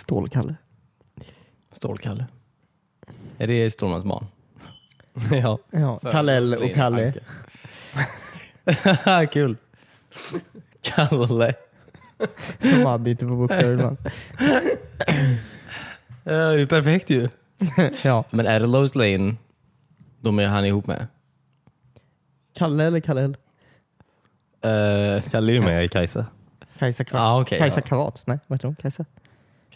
Stålkalle. Stålkalle. Är det Stålmans barn? ja. Ja, Kalle L och Kalle. Kul. Kalle. De bara byter på bokstäver ibland. Det är perfekt ju. Ja. Men är det Lois Lane de är han ihop med? Kalle eller Kalle L? Uh, Kalle är ju med i Kajsa. Kajsa Kravat. Ah, okej, Kajsa ja. Kravat? Nej, vad heter hon? Kajsa?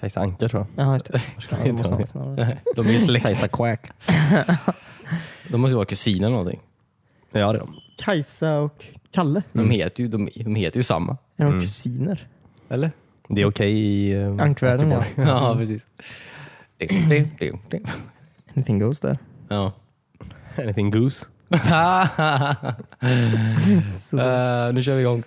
Kajsa Anka tror jag. Jaha, just det. Ja, det måste ha ett namn. de är ju släkt. Kajsa Quack. De måste ju vara kusiner eller någonting. Ja det är de. Kajsa och Kalle? De, heter ju, de, de heter ju samma. Är de kusiner? Eller? Det är okej i uh, Ankvärlden ja. Ja, precis. Det, det, det, det. Anything goes där. Ja. Anything goose. Eh, nu kör vi igång.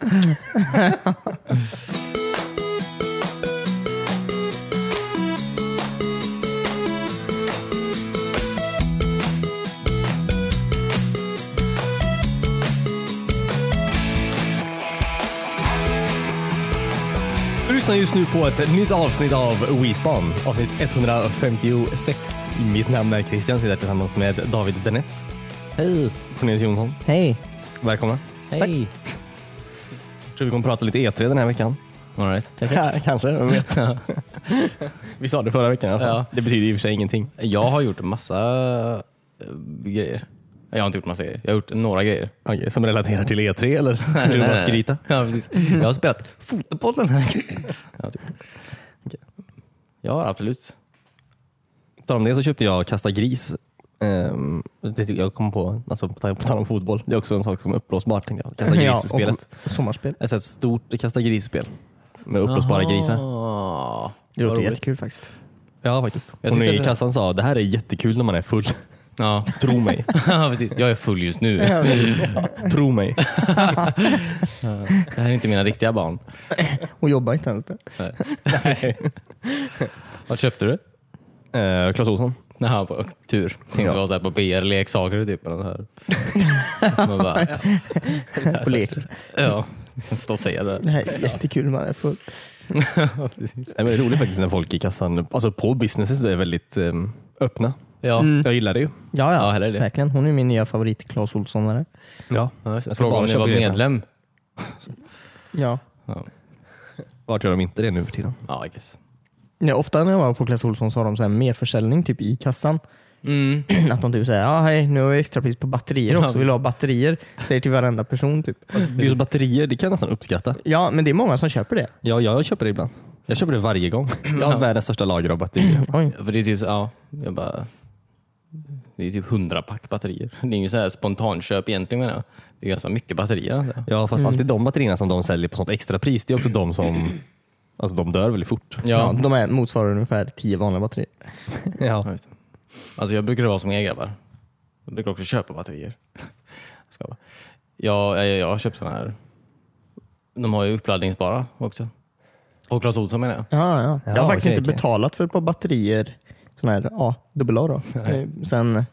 Lyssnar just nu på ett nytt avsnitt av WeSpan, avsnitt 156. Mitt namn är Christian, sitter tillsammans med David Denetz. Hej! Cornelius Jonsson. Hej! Välkomna. Hej. tror vi kommer prata lite E3 den här veckan. All right. Kanske, vem vet. vi sa det förra veckan i alla fall. Ja. Det betyder i och för sig ingenting. Jag har gjort en massa eh, grejer. Jag har inte gjort massa grejer. Jag har gjort några grejer. Okej, som relaterar till E3 eller? Vill du bara skryta? Ja, precis. Jag har spelat fotboll den här. Ja, typ. Okej. Ja, absolut. På tal om det så köpte jag Kasta gris. Det, jag kom på, alltså på tal- om fotboll, det är också en sak som är uppblåsbart. tänkte jag. Kasta gris-spelet. och sommarspel. Ett sånt stort Kasta gris-spel med uppblåsbara grisar. Ah, Det låter jättekul faktiskt. Ja, faktiskt. Jag Hon i kassan sa det här är jättekul när man är full. Ja. Tro mig. ja, precis. Jag är full just nu. Tro mig. Det här är inte mina riktiga barn. Och jobbar inte ens där. Vad köpte du? Uh, Clas Ohlson. Jaha, på tur. Tänkte Ja. det var så här på BR-leksaker typ. så här. Man bara, På leker. ja, stå och säga det. Det här är jättekul man är full. Ja. Nej, men Det är roligt faktiskt när folk i kassan, alltså på businesses är väldigt ehm, öppna. Ja. Mm. Jag gillar det ju. Ja, Ja, ja. hellre det. Verkligen. Hon är min nya favorit, Claes Olssonare. Ja. Frågade bara om ni var medlem. Ja. Vart gör de inte det nu för tiden? Ja, I guess. Ja, ofta när jag var på Clas Ohlson så har de så här mer försäljning typ i kassan. Mm. Att de typ säger ja hej nu har vi extrapris på batterier också, vill du ha batterier? Säger till varenda person typ. Just batterier, det kan jag nästan uppskatta. Ja men det är många som köper det. Ja, jag köper det ibland. Jag köper det varje gång. Jag har världens största lager av batterier. Oj. För det är typ, ja, jag bara... Det är typ 100 pack batterier. Det är ju så här spontanköp egentligen menar jag. Det är ganska mycket batterier. Alltså. Ja, fast alltid de batterierna som de säljer på sånt extra pris, det är också de som alltså, de dör väldigt fort. Ja, Ja. de är, motsvarar ungefär 10 vanliga batterier. Ja. Alltså jag brukar vara som er grabbar. Jag brukar också köpa batterier. Jag jag, jag har köpt sådana här. De har ju uppladdningsbara också. Och Clas Ohlson menar jag. Ja, ja. Jag har Ja, faktiskt okej, inte okej. betalat för ett par batterier, sådana här A, dubbel A då. Eh, Sen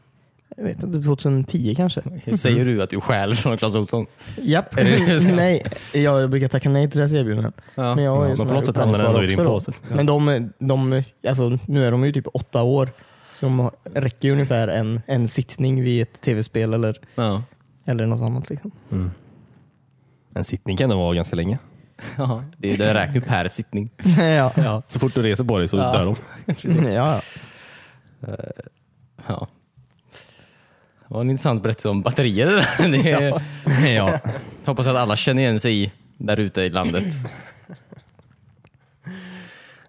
jag vet inte, 2010 kanske. Säger du att du stjäl från Clas Ohlson? Japp. Är nej, jag, brukar tacka nej till deras erbjudanden. Ja. Men jag har men såna på något sätt hamnar den ändå i din påse. då. Men de, de, alltså, nu är de ju typ åtta år. Så de har- räcker ju ungefär en, en sittning vid ett tv-spel eller, Ja. eller något annat. Liksom. En sittning kan det vara ganska länge. Ja, det, det räknar ju per sittning. ja. Ja. Så fort du reser på dig så Ja. dör de. ja, ja. Ja. Det var en intressant berättelse om batterier. Det är, ja. Hoppas att alla känner igen sig i där ute i landet.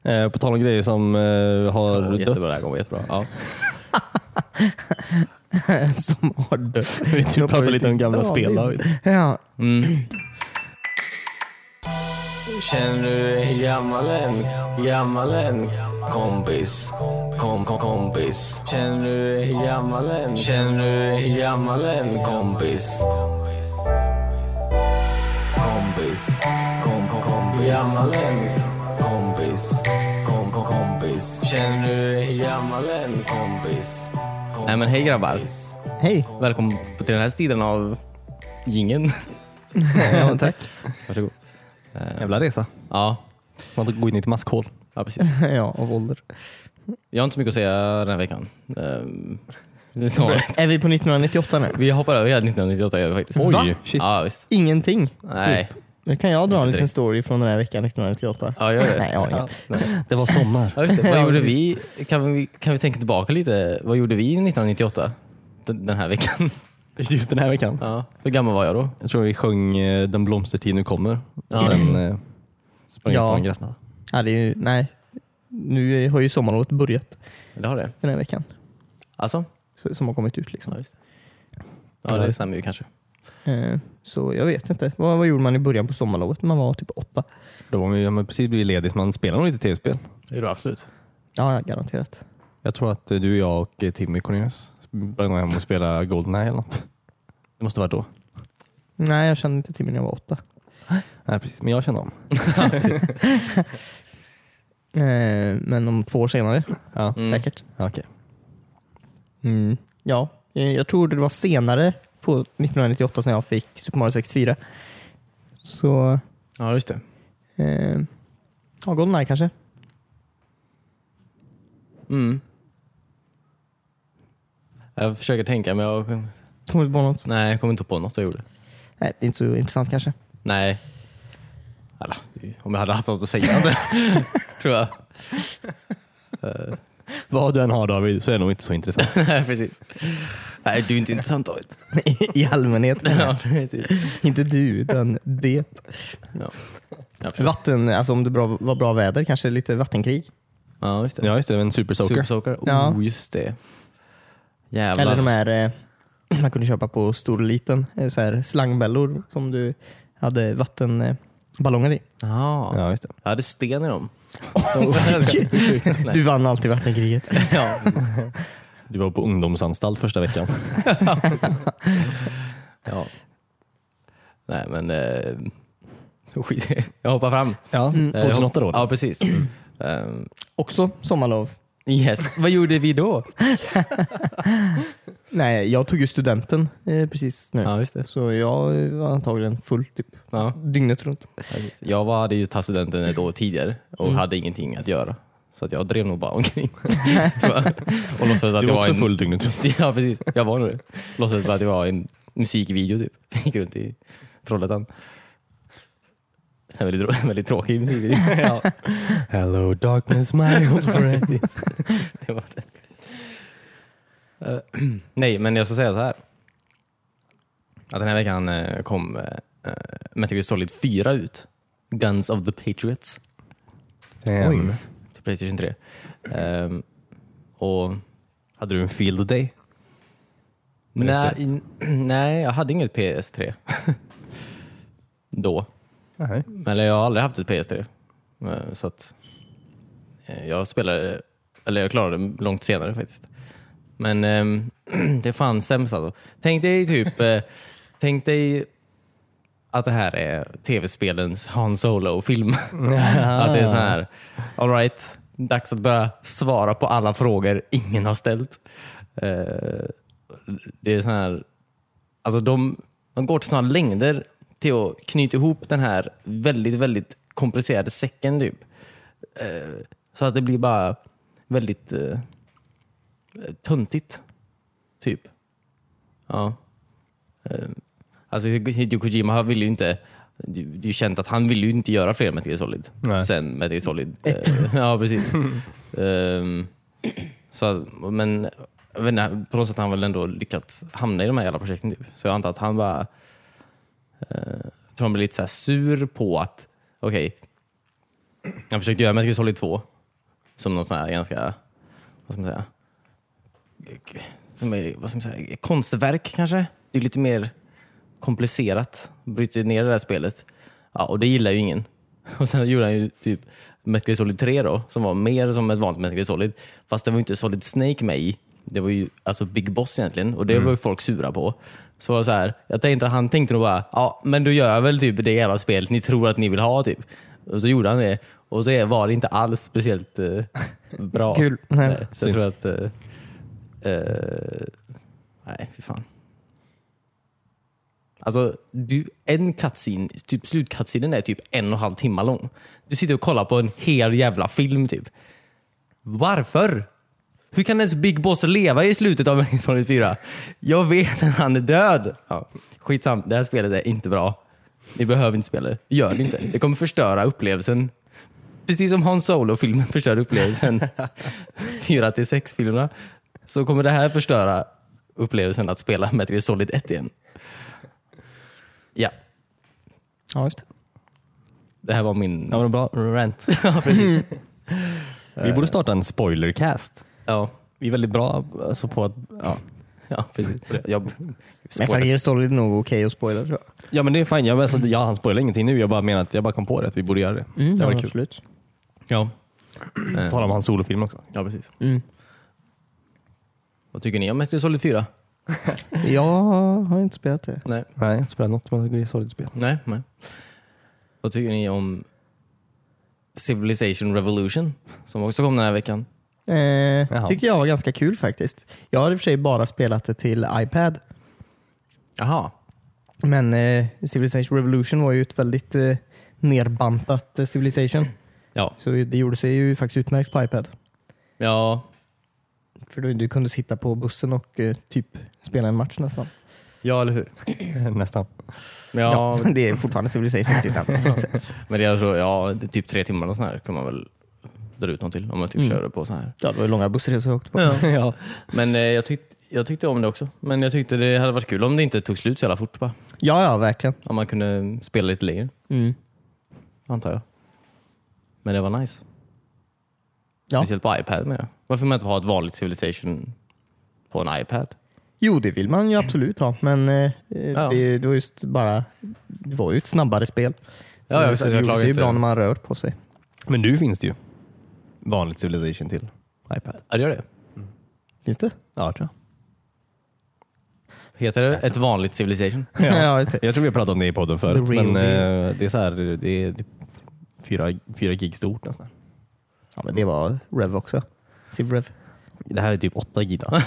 Eh, på tal om grejer som eh, har Ja, jättebra, det dött. här kommer jättebra. Ja. Som har dött. Vi pratar lite om gamla Ja, spel. Ja. Mm. Känner du dig gammal än? Gammal än? Kompis. Kom, kom, kompis. Känner du dig gammal än? Känner du dig gammal än? Kompis. Kompis. Kom, kom, kompis. Gammal än? Kompis. Kom, kom, kompis. Känner du dig gammal än? Kompis. Nej men hej grabbar. Hej. Välkommen till den här sidan av gingen. Ja, tack. Varsågod. Jävla resa. Ja, Man går in i ett maskhål. Ja, precis. ja, av ålder. Jag har inte så mycket att säga den här veckan. Ehm, det är vi på 1998 nu? Vi hoppar över hela 1998 gör vi faktiskt. Oj, Va? shit. Ja, visst. Ingenting? Nej. Nu kan jag dra en liten story från den här veckan 1998. Ja, gör det. Nej, jag har ingen. Det var sommar. Ja, just det. Vad gjorde vi? Kan vi? Kan vi tänka tillbaka lite? Vad gjorde vi 1998? Den, den här veckan. Just den här veckan. Ja. Hur gammal var jag då? Jag tror vi sjöng eh, Den blomstertid nu kommer. Ja. Sen eh, sprang jag Ja. på en gräsmatta. Ja, det är ju, nej. Nu har ju sommarlovet börjat Det har det. den här veckan. Alltså? Så- Som har kommit ut. Liksom. Ja, just det. Ja, det stämmer ju kanske. Eh, Så jag vet inte. Vad, vad gjorde man i början på sommarlovet när man var typ åtta? Då var man man precis blivit ledig så man spelade nog lite tv-spel. Det är det absolut. Ja, ja, garanterat. Jag tror att eh, du, jag och eh, Timmy Cornelius började hem och spela Goldeneye eller något. Det måste varit då. Nej, jag kände inte till mig när jag var åtta. Nej, precis. Men jag kände om. Eh, Men om två år senare, Ja. Mm. säkert. Ja, Okej. Mm. Ja, eh, jag tror det var senare på 1998 som jag fick Super Mario 64. Så, Ja, just det. eh, ja, Goldeneye kanske. Mm. Jag försöker tänka men jag Kommer inte på något. nej, jag kommer inte på något jag gjorde. Nej, det är inte så intressant kanske. Nej. Det- om jag hade haft något att säga. inte. tror jag. Vad du än har David så är det nog inte så intressant. Nej, precis. Nej, du är inte intressant David. I allmänhet. menar jag. Ja, precis. inte du, utan det. Ja. Ja, Vatten, alltså om det bra, var bra väder, kanske lite vattenkrig. ja, just det. Ja just det, en super soaker. Super Soaker. Ja. Oh, just det. Jävlar. Eller de här eh, man kunde köpa på stor och liten, eh, så här slangbällor som du hade vattenballonger i. Ja. Ja, just det. Jag hade sten i dem. Du vann alltid vattenkriget. ja. Du var på ungdomsanstalt första veckan. ja. Nej men eh, skit. Jag hoppar fram. Ja, Eh, 2008 då. Ja precis. Ehm, Också sommarlov. Yes. Vad gjorde vi då? Nej, jag tog ju studenten eh, precis nu. Ja just det. Så jag var antagligen full typ Ja. dygnet runt. Jag var, hade ju tagit studenten ett år tidigare och Mm. hade ingenting att göra. Så att jag drev nog bara omkring. Tror jag. och låtsades att Du jag var också en... full dygnet runt. Ja precis, jag var nog det. Låtsades bara att jag var en musikvideo typ. Gick runt i Trollhättan. En väldigt, väldigt tråkig musikvideo. ja, Hello darkness my old friend. det var det. Eh, nej, men jag ska säga så här. Att den här veckan eh, kom uh, Metal Gear Solid 4 ut. Guns of the Patriots. Damn. till Playstation 3. Ehm, och Hade du en field day? Nej, nej, jag hade inget PS3 då. Nej. Eller jag har aldrig haft ett PS3. Eh, så att eh, jag spelade, eller jag klarade det långt senare faktiskt. Men eh, det är fan sämst alltså. Tänk dig typ, eh, tänk dig att det här är tv-spelens Han Solo-film. att det är så här, all right, dags att börja svara på alla frågor ingen har ställt. Eh, det är så här, alltså de, de går till sådana längder till att knyta ihop den här väldigt, väldigt komplicerade säcken typ. Eh, så att det blir bara väldigt eh, töntigt. Typ. Ja. Eh, alltså Hideo Kojima vill ju inte det är ju känt att han vill ju inte göra fler Metal Gear Solid Nej. sen Metal Gear Solid. eh, ja, precis. Ehm, så, men inte, på något sätt har han väl ändå lyckats hamna i de här jävla projekten. Typ. Så jag antar att han bara jag tror han blir lite så sur på att, okej, han försökte göra Metal Gear Solid 2 som något sån här ganska, vad ska man säga, som är, vad ska man säga, konstverk kanske. Det är lite mer komplicerat, bryter ner det där spelet. Ja, och det gillar ju ingen. Och sen gjorde han ju typ Metal Gear Solid 3 då, som var mer som ett vanligt Metal Gear Solid. Fast det var ju inte Solid Snake med i. Det var ju alltså Big Boss egentligen och det var ju folk sura på. Så var det så här, jag tänkte, han tänkte nog bara, ja men då gör jag väl typ det jävla spelet ni tror att ni vill ha typ. Och så gjorde han det. Och så var det inte alls speciellt eh, bra. Kul. Nej. Nej, så jag tror att... eh, eh, nej, fy fan. Alltså, du, en cutscene, typ slutcutscenen är typ en och en halv timme lång. Du sitter och kollar på en hel jävla film typ. Varför? Hur kan ens Big Boss leva i slutet av Metal Solid 4? Jag vet att han är död. Ja, skitsam, det här spelet är inte bra. Ni behöver inte spela det. Gör det inte. Det kommer förstöra upplevelsen. Precis som Han Solo-filmen förstörde upplevelsen 4 till 6-filmerna så kommer det här förstöra upplevelsen att spela Metal Solid 1 igen. Ja, Ja, just det. det här var min... Ja, men bra rant. Vi borde starta en spoilercast. Ja, Vi är väldigt bra alltså, på att... Ja. ja precis. Jag, Metal Gear Solid är nog okej att spoila tror jag. ja, men det är fine. Jag, alltså, jag han spoilar ingenting nu. Jag bara menar att jag bara kom på det, att vi borde göra det. Mm, det ja, var kul. absolut. ja. På tal om hans solofilm också. ja, precis. Mm. Vad tycker ni om Metal Gear Solid 4? Jag har inte spelat det. Nej. Nej, jag har inte spelat något Metal Gear Solid-spel. Nej, nej. Vad tycker ni om Civilization Revolution som också kom den här veckan? Eh, tycker jag var ganska kul faktiskt. Jag har i och för sig bara spelat det till iPad. Jaha. Men eh, Civilization Revolution var ju ett väldigt eh, nerbantat eh, Civilization. Ja. Så det gjorde sig ju faktiskt utmärkt på iPad. Ja, För du, du kunde sitta på bussen och eh, typ spela en match nästan. ja eller hur? Nästan. Ja, men det är fortfarande Civilization men det är alltså, ja, det är typ tre timmar och sån här kan man väl dra ut någon till om man typ Mm. kör det på så här. ja, det var ju långa bussresor jag åkte på. Ja. Men eh, jag, tyck, jag tyckte om det också. Men jag tyckte det hade varit kul om det inte tog slut så jävla fort bara. Ja, ja, verkligen. Om man kunde spela lite längre, Mm. antar jag. Men det var nice. Ja. Speciellt på iPad med. Varför vill man inte ha ett vanligt Civilization på en iPad? Jo, det vill man ju absolut ha, men eh, Ja. det, det var just bara det var ju ett snabbare spel. Så Ja, ja, det, så det jag sig ju bra när man rör på sig. Men nu finns det ju vanligt Civilization till iPad. Ja, det gör det. Finns det? Ja, tror Heter det ett vanligt Civilization? jag. Ja, just det. Jag tror vi har pratat om det i podden förut, The real men deal. eh, det är så här, det är typ fyra, fyra gig stort nästan. Ja, men det var Rev också. Civ Rev. Det här är typ åtta gig då.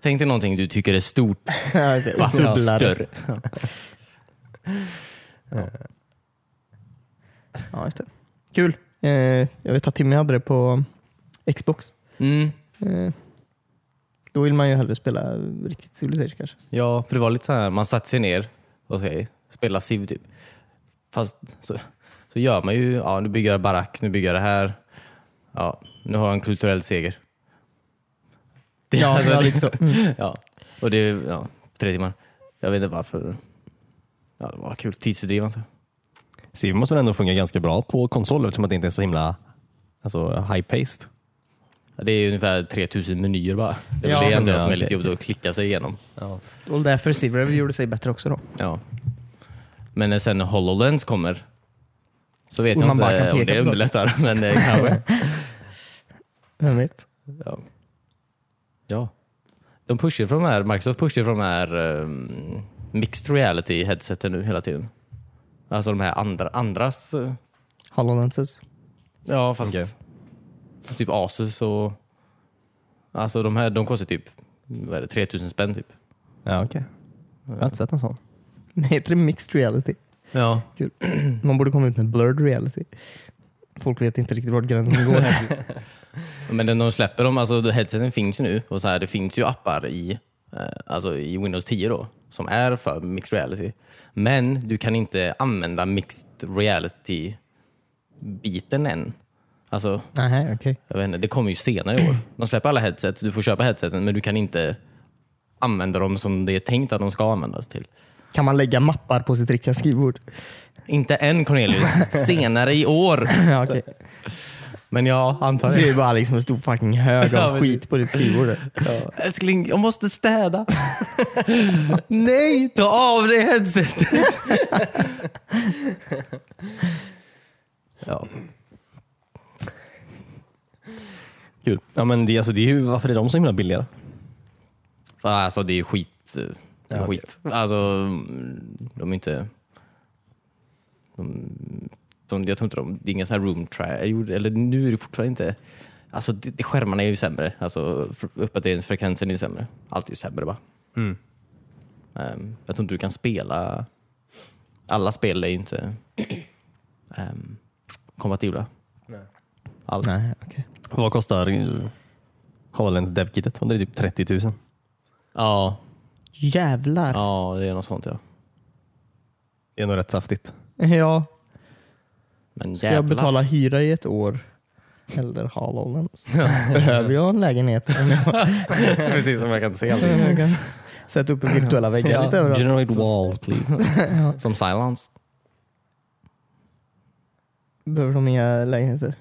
Tänk dig någonting du tycker är stort, fast Dubblare. större. Ja, just det. Kul. Eh, jag vet att Timmy hade det på Xbox. Mm. Eh, då vill man ju hellre spela riktigt Civilization kanske. Ja, för det var lite så här, man satte sig ner och okay, spela Civ typ. Fast så, så gör man ju, ja nu bygger jag barack, nu bygger jag det här. Ja, nu har jag en kulturell seger. Det, Ja, alltså, ja, lite så. Mm. Ja, och det är ja, tre timmar. Jag vet inte varför. Ja, det var kul. Tidsfördrivande. Civ måste väl ändå fungera ganska bra på konsol eftersom att det inte är så himla alltså, high-paced. Det är ungefär 3000 menyer bara. Det är Ja, det enda ja, som är lite jobbigt att klicka sig igenom. Ja. Och därför Civ Rev gjorde sig bättre också då. Ja. Men när sen HoloLens kommer så vet Och jag man bara inte om det underlättar. Men eh, kanske. Vem vet? Ja. ja. De pushar för de här, Microsoft pushar för de här um, mixed reality headseten nu hela tiden. Alltså de här andra, andras, eh, HoloLenses. ja fast Okej. fast typ Asus och Alltså de här de kostar typ vad är det, 3000 spänn typ. Ja, okej. Jag har inte sett en sån. Heter det mixed reality? Ja. Kul. Man borde komma ut med blurred reality. Folk vet inte riktigt vart gränsen går. Men när de släpper dem, alltså headseten finns ju nu och så här, det finns ju appar i, eh, alltså i Windows 10 då, som är för mixed reality. Men du kan inte använda mixed reality biten än. Alltså, Nej, okej. jag vet inte, det kommer ju senare i år. De släpper alla headsets, du får köpa headseten men du kan inte använda dem som det är tänkt att de ska användas till. Kan man lägga mappar på sitt riktiga skrivbord? Inte än Cornelius, senare i år. ja, okej. Men jag antar Det det. är bara liksom en stor fucking hög Ja, av skit på ditt skrivbord. Älskling, jag måste städa. Nej, ta av dig headsetet. ja. Kul. Ja, men det, alltså, det är ju, varför är de så himla billiga? Alltså det är skit. eh, Det är Ja, skit. Alltså, mm, de är inte... De, de, jag tror inte de... Det är inga sådana här room try. Eller nu är det fortfarande inte... Alltså det, det, skärmarna är ju sämre. Alltså fr- uppdateringsfrekvensen är ju sämre. Allt är ju sämre bara. Ehm, jag tror inte du kan spela... Alla spel är ju inte um, kompatibla. Alls. Nej, okej. Vad kostar uh, HoloLens DevKitet? Var det typ 30 000? Ja, Jävlar. ja, det är något sånt ja. Det är nog rätt saftigt. Ja, Men ska jag jävlar. betala hyra i ett år? Eller HoloLens? Behöver jag en lägenhet? Om jag, Precis som jag kan se allting. jag kan sätta upp virtuella väggar lite överallt. Generate walls please. Som Silence. Behöver de inga lägenheter?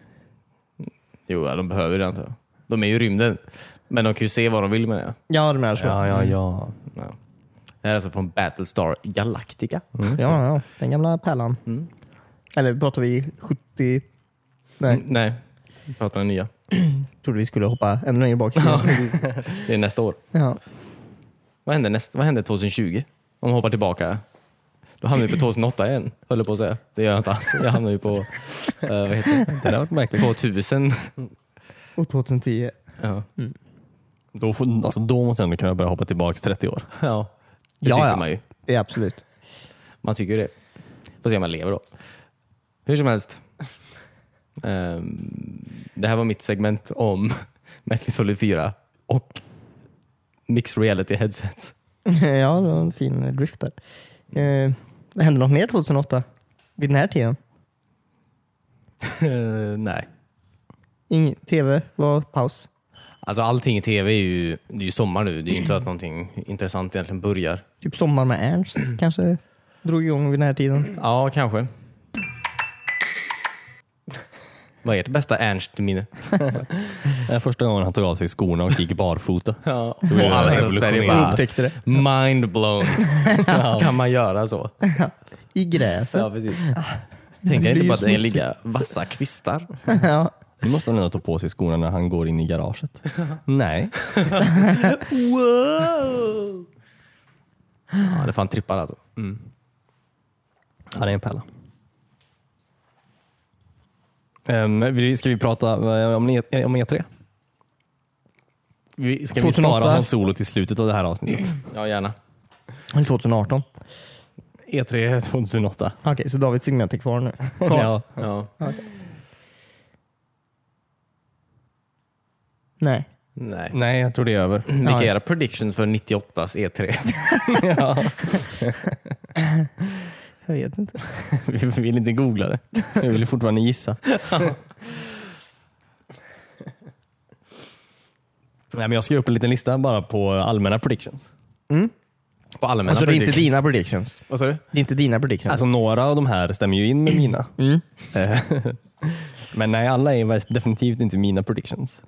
Jo, ja, de behöver det antar jag. De är ju i rymden. Men de kan ju se vad de vill med det. Ja, de är så. ja, ja, ja. Ja. Det här är alltså från Battlestar Galactica. Ja, ja, den gamla pärlan. Mm. Eller pratar vi 70? Nej, Mm, Nej, vi pratar om nya. trodde vi skulle hoppa ännu längre bak. Det är nästa år. Ja. Vad händer, nästa, vad händer 2020? Om vi hoppar tillbaka. Då hamnar vi på 2008 igen, höll jag på att säga. Det gör jag inte alls. Jag hamnar ju på eh, vad heter det? Det hade varit märkligt. 2000. Och 2010. Ja. Då, får, alltså, då måste jag ändå kunna börja hoppa tillbaka 30 år. ja. Det Ja, tycker ja. man ju. Det är absolut. Man tycker ju det. Får se om man lever då. Hur som helst. Ehm, det här var mitt segment om Metal Solid 4 och Mixed Reality Headsets. ja, det var en fin drift där. Det hände något mer 2008? Vid den här tiden? Eh, nej. Ing TV var paus. Alltså allting i tv är ju, det är ju sommar nu. Det är ju inte så att någonting intressant egentligen börjar. Typ Sommar med Ernst kanske drog igång vid den här tiden. Ja, kanske. Vad är ert bästa Ernst-minne? Det är första gången han tog av sig skorna och gick barfota. Ja. Det Och alla hela Sverige bara Upptäckte det. mind blown. kan man göra så? I gräset. Ja, precis. Blir inte på att det ligga vassa kvistar? ja. Nu måste han ändå ta på sig skorna när han går in i garaget. Nej. Wow! Ja, det fan trippar alltså. Han är en pärla. Um, vi- ska vi prata eh, om, E- om E3? Vi- Ska vi 2008? spara hans solo till slutet av det här avsnittet? Ja, gärna. Eller 2018. E3 2008. Okej, så Davids segment är kvar nu. Ja. Ja. Nej. Nej. Nej, jag tror det är över. Vilka Ja, är era predictions för 98s E3? ja. Jag vet inte. Vi vill inte googla det. Vi vill fortfarande gissa. Nej, men jag skrev upp en liten lista bara på allmänna predictions. På allmänna Alltså det är inte predictions. dina predictions. Vad sa du? Det är inte dina predictions. Alltså några av de här stämmer ju in med mina. Mm. Eh, Men nej, alla är definitivt inte mina predictions.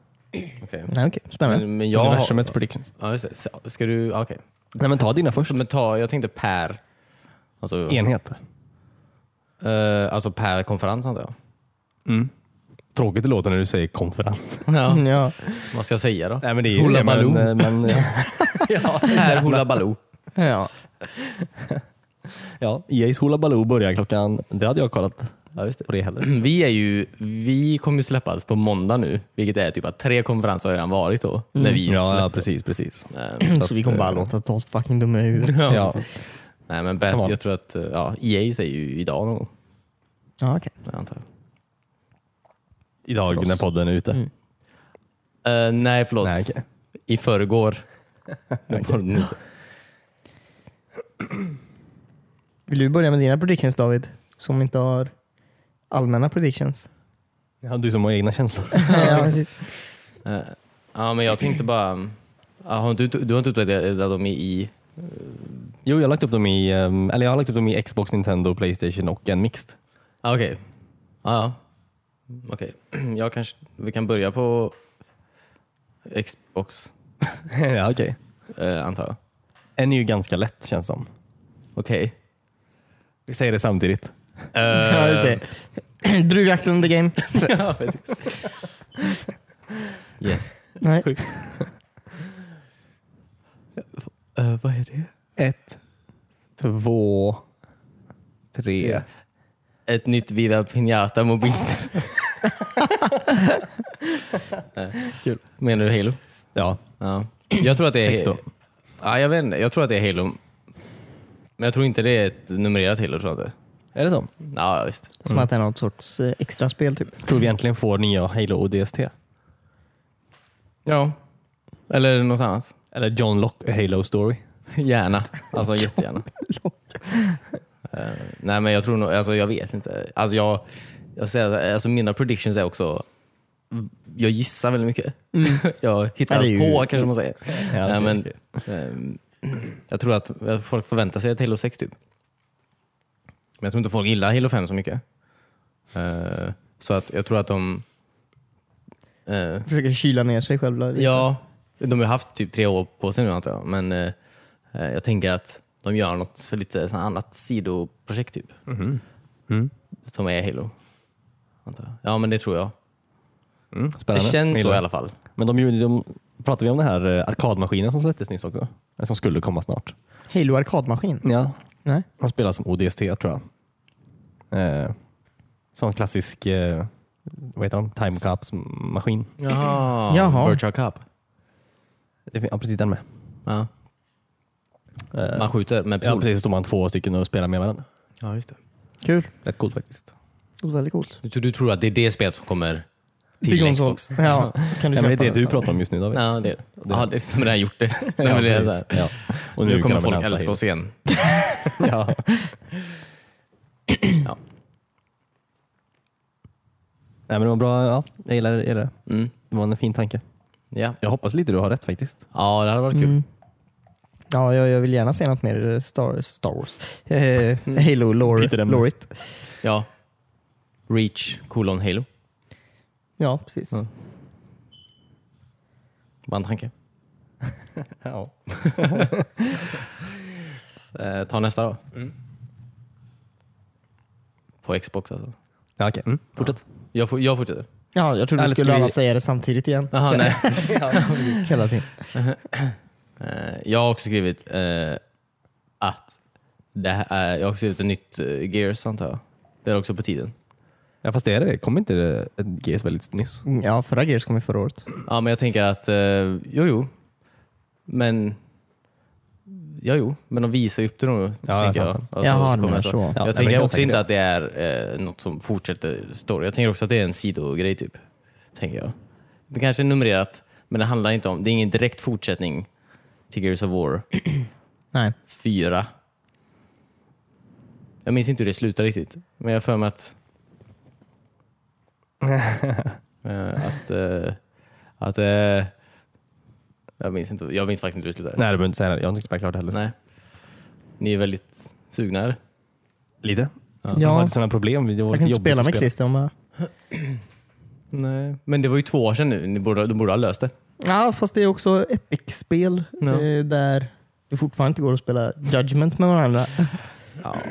Okej. Nej, okej. Spännande. Men, men jag Universumets har... predictions. Ja, just det. Så- Ska du... Okej. Nej men ta dina först. Men ta, jag tänkte per... Alltså, Enheter. eh, alltså per konferens antar jag. Mm. Tråkigt det låter när du säger konferens. Ja. Ja. Vad ska jag säga då? Nej men det är ju Hoola det, men, Baloo. men ja. ja, per Hoola Baloo. Ja. ja, EA's Hoola Baloo börjar klockan, det hade jag kollat Ja, just det. på det heller. Vi är ju, vi kommer ju släppas på måndag nu, vilket är typ att tre konferenser har redan varit då. När vi Ja, ja precis, precis. Eh, Så, vi kommer bara eh, låta ta oss fucking dumma i huvudet. Ja. Nej men bäst, jag tror att eh, ja, EA säger ju idag någon gång. Ja, okej. Jag antar. jag. Idag när podden är ute. Mm. Eh, nej förlåt. Nej, okej. I förrgår. Nu. Vill du börja med dina predictions David? Som inte har allmänna predictions. Ja, du som har egna känslor. ja, precis. Eh, ja men jag tänkte bara, ja, har inte, du har inte uppdaterat dem i, i Jo, jag har lagt upp dem i, ehm, eller jag har lagt upp dem i Xbox, Nintendo, Playstation och en mixed. ah, okej. Ja, ja. Okej, jag kanske, vi kan börja på Xbox ja, okej. eh, antar jag. En är ju ganska lätt känns som. Okej. Vi säger det samtidigt. Eh, Ja, just det. Druvjakten the game. Ja, precis. Yes. nej. Eh, vad är det? Ett, två, tre. Ett nytt Viva Pinata mobil. Kul. Menar du Halo? Ja, Ja. Jag tror att det är... Sex då. Ja, jag vet inte. Jag tror att det är Halo Men jag tror inte det är ett numrerat Halo. Tror jag inte. Är det så? Ja, visst. Som att det är något sorts eh, extra spel typ. Tror vi egentligen får nya Halo och DST? Ja. Eller något annat. Eller John Locke Halo Story? Gärna. Alltså jättegärna. Eh, nej men jag tror nog, alltså jag vet inte. Alltså jag, jag säger, alltså mina predictions är också, jag gissar väldigt mycket. jag hittar ju- på kanske man säger. Ja, nej, men, ehm, jag tror att folk förväntar sig ett Halo 6 typ. Men jag tror inte folk gillar Halo 5 så mycket. Eh, så att jag tror att de eh, Försöker kyla ner sig själva lite. Ja, de har haft typ tre år på sig nu antar jag. Men jag tänker att de gör något så lite sån annat sidoprojekt typ. Mm. Som är Halo. Ja men det tror jag. Mm, Det känns så Gillar. i alla fall. Men de, gjorde- de pratade vi om den här eh, arkadmaskinen som släpptes nyss också? Som skulle komma snart. Halo arkadmaskin? Ja. Nej. Han spelar som ODST tror jag. Eh, sån klassisk eh, vad heter de? Timecaps-maskin. Jaha. Jaha. Virtual Cup. Det Ja, precis den med. Ja. Eh, Man skjuter med ja, pistol. precis. Så står man två stycken och spelar med varandra. Ja, just det. Kul. Rätt coolt faktiskt. Det låter väldigt coolt. Du, du tror att det är det spelet som kommer till konsol. Xbox? Ja, kan du Ja, men det är det du pratar om just nu David. Ja, det är det. Ja, det är som redan gjort det. Ja, väl det ja. Och nu, kan kommer folk älska oss igen. ja. Ja. Nej, men det var bra. Ja, jag gillar det. gillar det. Mm. Det var en fin tanke. Ja. Jag hoppas lite du har rätt faktiskt. ja, det hade varit kul. Mm. Ja, jag, jag vill gärna se något mer Star, Star Wars. Eh, Halo lore, lorigt. Ja. Reach, colon, Halo. Ja, precis. Ja. Bara en tanke. Ja. Eh, ta nästa då. På Xbox alltså. Ja, okej. Mm. Fortsätt. Jag, får, jag fortsätter. Ja, jag trodde Eller du skulle vi- alla säga det samtidigt igen. Jaha, nej. Hela tiden. Eh, jag har också skrivit eh, att det här, är- jag har också skrivit ett nytt Gears antar jag. Det är också på tiden. Ja, fast det är det. Kom inte det ett Gears väldigt nyss? Mm, Ja, förra Gears kom ju förra året. Ja, men jag tänker att, eh, jo jo, men Ja, jo, men de visar ju upp det nog. Ja, tänker sant, jag. Alltså, Jaha, så du kommer menar jag så. Ja, tänker också inte det. att det är eh, något som fortsätter story. Jag tänker också att det är en sidogrej typ. Tänker jag. Det kanske är numrerat, men det handlar inte om, det är ingen direkt fortsättning till Gears of War Nej. 4. Jag minns inte hur det slutar riktigt, men jag har för mig att eh, att, eh, att eh, jag minns inte, jag minns faktiskt inte hur det slutar. Nej, du behöver inte säga det. Jag har inte spelat klart heller. Nej. Ni är väldigt sugna eller? Lite. Ja. Jag hade sådana problem. Det var Jag kan inte spela med Christian bara. Nej. Men det var ju två år sedan nu, ni borde, du borde ha löst det. Ja, fast det är också Epic-spel Ja. eh, där det fortfarande inte går att spela Judgment med varandra. Ja,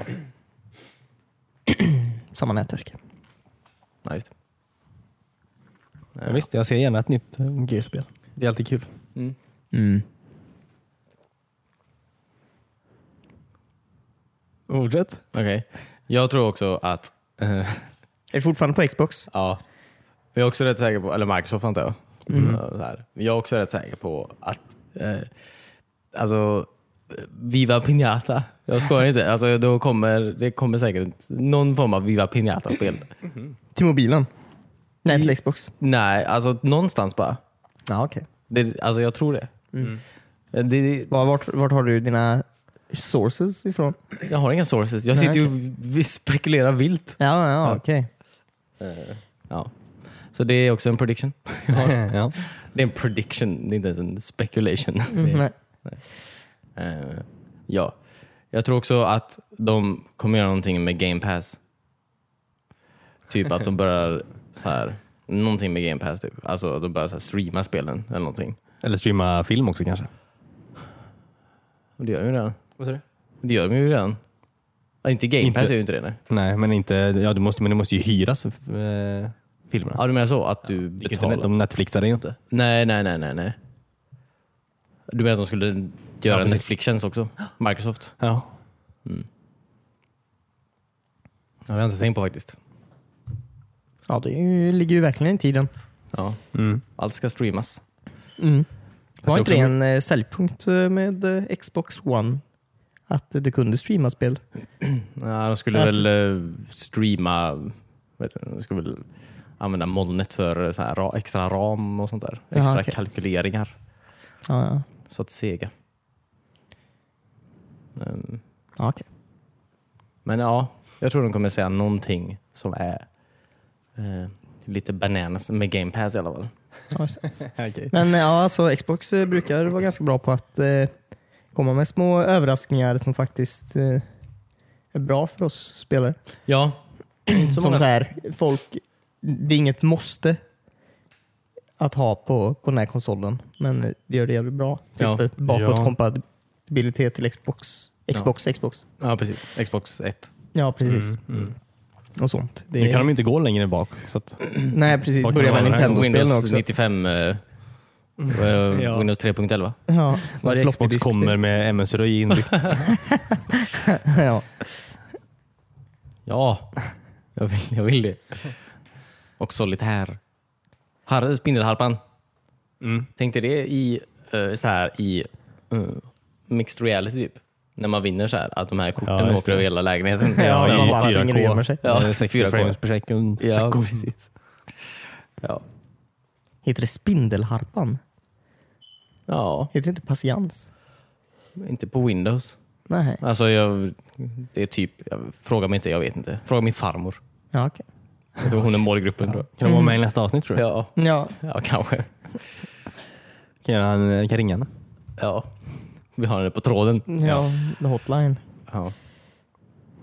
Samma nätverk. ja just det. Ja, visst, jag ser gärna ett nytt eh, Gears-spel. Det är alltid kul. Mm. Mm. Fortsätt. Okej. Jag tror också att, eh, Är det fortfarande på Xbox? ja, men jag är också rätt säker på, eller Microsoft antar jag. Mm. Ja, Så här. Men Jag är också rätt säker på att, eh, alltså, eh, Viva Piñata. Jag skojar inte. Alltså, då kommer, det kommer säkert någon form av Viva Piñata-spel. Till mobilen? Nej, till Xbox. Nej, alltså någonstans bara. Ja, okej. Det, alltså jag tror det. Eh, det Var, vart, vart har du dina sources ifrån? jag har inga sources. Jag Nej, sitter ju och vi spekulerar vilt. Ja, ja, okej. Ja. Så det är också en prediction. ja. Det är en prediction, det är inte ens en speculation. Mm, nej. Eh, ja. Jag tror också att de kommer göra någonting med Game Pass. Typ att de börjar så här, någonting med Game Pass. Typ. Alltså de börjar så här, streama spelen eller någonting. Eller streama film också kanske. Och det gör de ju redan. Vad sa du? Det gör de ju redan. Ja, inte Game Inte- Pass är ju inte det. Nej. Nej, men inte, ja, du måste, men det måste ju hyras äh, filmerna. Ja, du menar så? Att du Det gick inte- betalar? De Netflixar det ju inte. Nej, nej, nej, nej, nej. Du menar att de skulle göra Ja, en. Netflix-tjänst också? Microsoft? Ja. Ja, det har jag inte tänkt på faktiskt. Ja, det ju, ligger ju verkligen i tiden. Ja. Mm. Allt ska streamas. Mm. Var inte det också- en eh, säljpunkt eh, med eh, Xbox One? Att du kunde streama spel. Ja, de skulle Att- väl streama, vet du, de skulle väl använda molnet för så här, ra- extra ram och sånt där. Jaha, Extra okej. kalkyleringar. Ja, ja. Så att sega. Ehm, ja okej. Men ja, jag tror de kommer säga någonting som är eh, lite bananas med Game Pass i alla fall. Ja. Okej. Men ja, alltså, Xbox eh, brukar vara ganska bra på att eh, komma med små överraskningar som faktiskt eh, är bra för oss spelare. Ja, som många så här, folk, det är inget måste att ha på, på den här konsolen, men det gör det jävligt bra. Typ Ja. ja. bakåt Ja. kompatibilitet till Xbox. Xbox, Xbox. Ja, precis. Xbox 1. Ja, precis. Mm. Och sånt. Det Nu kan de inte gå längre bak. Så att, nej, precis. Börja med? Nintendo-spelen Windows också. 95, eh, eh, Ja. Windows 3.11. Ja, varje Xbox kommer med MS-röj inbyggt. ja. Ja, jag vill, jag vill det. Och solitär. Har, spindelharpan. Mm. Tänkte det i, eh, så här, i eh, mixed reality typ. När man vinner så här, att de här korten Ja, åker över hela lägenheten. Ja, i man bara 4K. springer och gömmer sig. Ja, Eh, 60 4K. frames per sekund. Ja, precis. Ja. Heter det spindelharpan? ja, Heter det inte patiens? inte på Windows. Nej. Alltså, jag, det är typ, jag, fråga mig inte, jag vet inte. Fråga min farmor. Ja, okej. Jag tror hon är målgruppen. Då. Kan de vara med i nästa avsnitt tror du? Ja, Ja, ja, kanske. Kan jag, kan jag ringa henne? Ja. Vi har henne på tråden. ja, the hotline. Ja.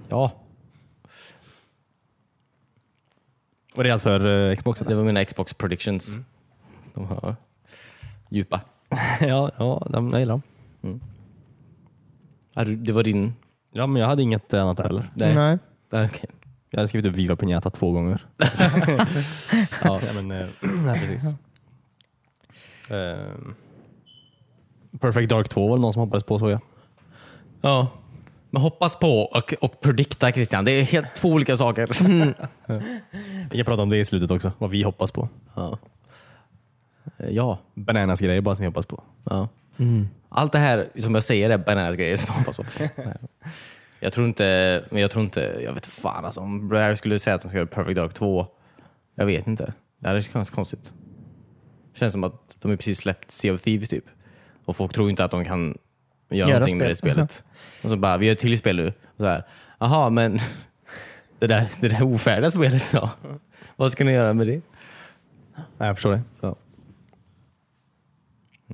Ja, Och det är allt för eh, Xbox? det var mina Xbox predictions. De var djupa. ja, ja, de- jag gillar dem. Ja, du- Det var din... Ja, men jag hade inget annat heller. Nej. Nej. Nej, okej. Jag hade skrivit upp Viva Pinata två gånger. ja, men, eh, nej, precis. Ehm, Perfect Dark 2 var det någon som hoppades på såg jag. Ja. Men hoppas på och, och predikta Christian, det är helt två olika saker. Vi kan prata om det i slutet också, vad vi hoppas på. Ja. Eh, Ja. Bananas grejer bara som vi hoppas på. ja. Allt det här som jag säger är bananas grejer som jag hoppas på. jag tror inte, men jag tror inte, jag vet fan alltså, om Rare skulle säga att de ska göra Perfect Dark 2, jag vet inte. Det är ganska konstigt. Det känns som att de har precis släppt Sea of Thieves typ. Och folk tror inte att de kan göra, Göra någonting med det spel. spelet. Och så bara, vi gör ett till spel nu. Och så här, Jaha, men det där, det där ofärdiga spelet då? Vad ska ni göra med det? Nej, jag förstår det. Ja.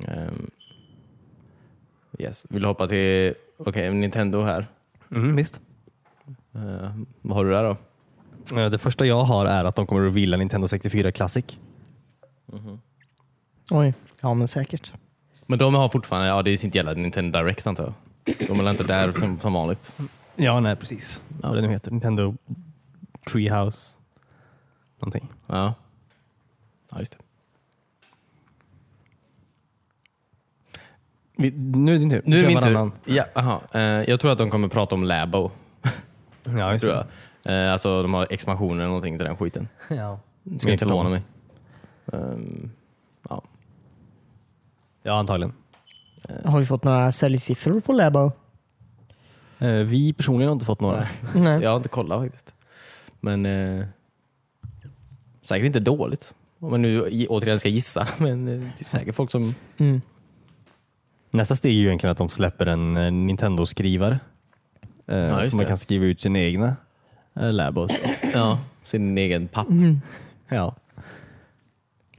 Ehm, yes. Vill du hoppa till okej, Nintendo här? Mm, visst. Eh, vad har du där då? Eh, Det första jag har är att de kommer att reveala Nintendo 64 Classic. Oj, ja men säkert. Men de har fortfarande, ja det är inte gälla Nintendo Direct antar jag. De är väl inte där som, som vanligt? Ja, nej precis. Vad det nu heter. Nintendo Treehouse. Någonting. Ja. Ja, just det. Vi, nu är det din tur. Nu är det Kör min varannan. tur. Ja, aha. Eh, jag tror att de kommer prata om Labo. Ja, just Tror det. jag. Eh, alltså de har expansioner eller någonting till den skiten. Ja. Ska inte förvåna mig. Ehm, ja. ja, antagligen. Har vi fått några säljsiffror på Labo? Eh, vi personligen har inte fått några. Nej. Jag har inte kollat faktiskt. Men eh, säkert inte dåligt. Om man nu i- återigen ska gissa. Men eh, det är säkert folk som... Mm. Nästa steg är ju egentligen att de släpper en eh, Nintendo-skrivare. Eh, Ja, så man det. kan skriva ut sina egna eh, labos. Ja, sin egen papp. ja.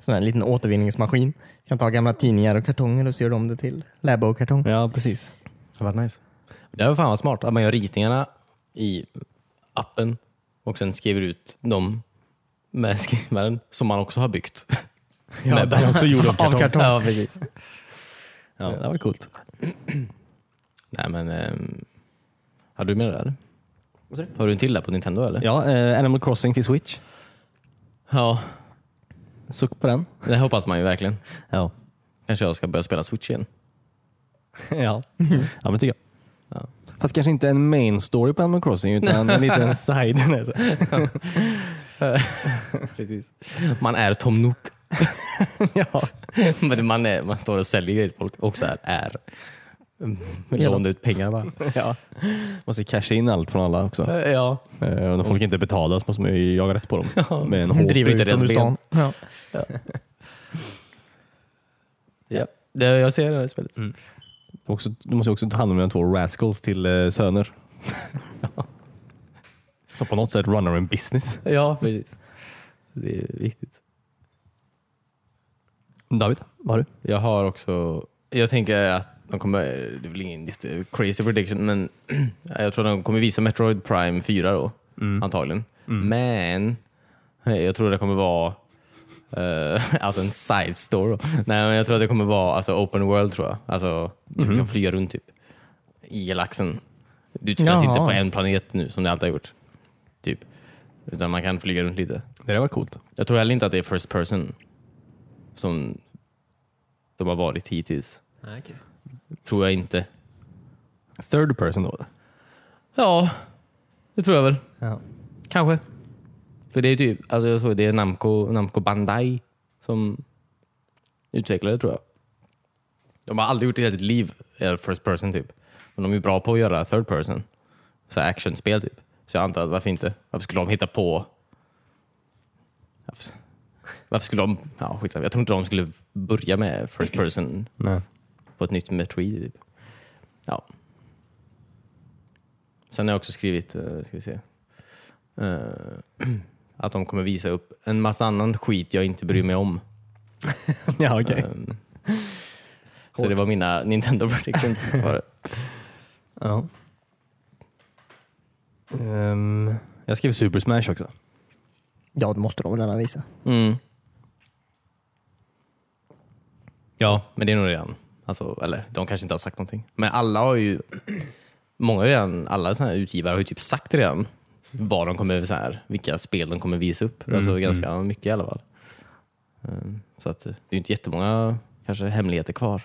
Sån här liten återvinningsmaskin. Kan ta gamla tidningar och kartonger och så gör de det till Labo-kartong. ja, precis. Det var nice. Det var fan vad smart. Att man gör ritningarna i appen och sen skriver ut dem med skrivaren som man också har byggt. Ja, Med den är också gjord av Av kartong. kartong. Ja, precis. Ja, det var coolt. Nej men... ehm, har du med det där? Har du en till där på Nintendo eller? Ja, eh, Animal Crossing till Switch. Ja, Suck på den. det hoppas man ju verkligen. Ja. Kanske jag ska börja spela Switch igen. ja. ja, men tycker jag. Ja. Fast kanske inte en main story på Animal Crossing utan en liten side. Precis. Man är Tom Nook. ja. Men man, är, man står och säljer grejer till folk och så här är låna ut pengar bara. Ja. Måste casha in allt från alla också. Ja. Eh, när folk inte betalar så måste man ju jaga rätt på dem. Med en hård Driva ut deras stan. Ja. ja. Det, jag ser det här spelet. Du, också, du måste också ta hand om dina två rascals till eh, söner. Som på något sätt runnar en business. Ja, precis. Det är viktigt. David, vad har du? Jag har också, jag tänker att de kommer, det är väl ingen jätte crazy prediction, men jag tror de kommer visa Metroid Prime 4 då, antagligen. Men jag tror det kommer vara eh, alltså en side story. Då. Nej, men jag tror att det kommer vara alltså, open world tror jag. Alltså, du kan flyga runt typ i galaxen. Du tvingas inte på en planet nu som det alltid har gjort. Typ. Utan man kan flyga runt lite. Det där var coolt. Jag tror heller inte att det är first person som de har varit hittills. Tror jag inte. Third person då? Ja, det tror jag väl. Ja. Kanske. För det är typ, alltså jag såg det är Namco, Namco Bandai som utvecklar det tror jag. De har aldrig gjort det i hela sitt liv, first person typ. Men de är bra på att göra third person. Så actionspel typ. Så jag antar att varför inte? Varför skulle de hitta på... Varför, skulle de... Ja, skitsamma. Jag tror inte de skulle börja med first person Nej. på ett nytt Metroid. Typ. Ja. Sen har jag också skrivit, eh, ska vi se, eh, att de kommer visa upp en massa annan skit jag inte bryr mig om. ja, okej. Ehm, så det var mina Nintendo predictions. Var det. Ja. Ehm, jag skrev Super Smash också. ja, det måste de väl gärna visa. Mm. Ja, men det är nog redan, alltså, eller de kanske inte har sagt någonting. Men alla har ju, många har redan, alla såna här utgivare har ju typ sagt redan vad de kommer, så här, vilka spel de kommer visa upp. Alltså ganska mycket i alla fall. Ehm, Så att det är ju inte jättemånga kanske hemligheter kvar.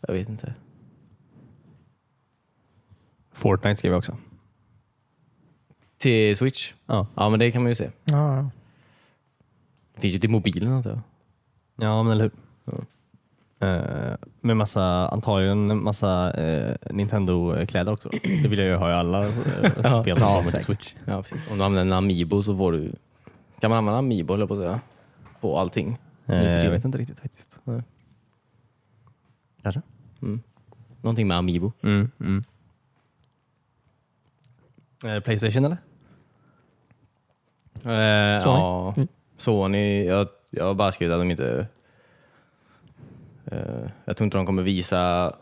Jag vet inte. Fortnite skrev jag också. Till Switch? Ja. Ja, men det kan man ju se. Ja, ja. Det finns ju till mobilen antar jag. Ja, men eller hur? Eh, med massa, antagligen en massa eh, Nintendo-kläder också. Det vill jag ju ha i alla Ja. spel som kommer till. Switch. Ja, precis. Om du använder en Amiibo så får du... Kan man använda Amiibo, höll jag på att säga? På allting? Eh, för jag tiden. vet inte riktigt faktiskt. Kanske? Någonting med Amiibo. Mm, mm. Eh, Playstation eller? Eh? Ja, Sony. Jag, jag har bara skrivit att de inte... Eh, jag tror inte de kommer visa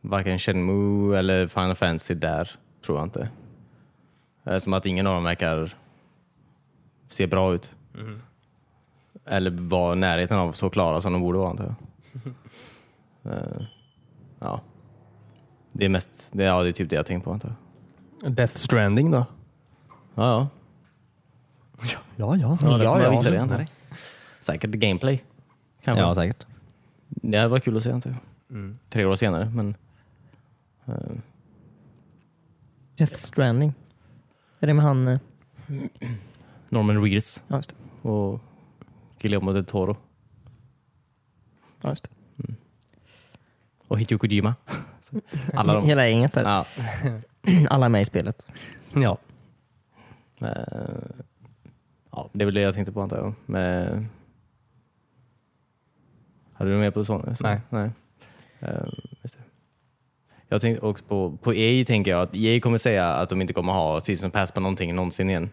varken Shenmue eller Final Fantasy där. Tror jag inte. Som att ingen av dem verkar se bra ut. Eller vara i närheten av så klara som de borde vara antar jag. Eh, ja. Det är mest, det, ja, det är typ det jag tänkt på antar jag. Death Stranding då? Ja, ja. Ja, ja. Ja, det Ja, ja. jag visa det jag. Säkert gameplay. Kanske. Ja, säkert. Det varit kul att se antar jag. Tre år senare, men eh, Death Stranding. Är det med han... eh, Norman Reedus Ja, just det. och Guillermo del Toro Ja, just och Hideo Kojima. Alla det. de. Hela gänget där. Ja. Alla är med i spelet. Ja. Eh, ja, det är väl det jag tänkte på antar jag. Men, hade du med på Sony? Så- Nej. Nej. Det. Jag tänkte också på, på EA tänker jag att EA kommer säga att de inte kommer ha season pass på någonting någonsin igen.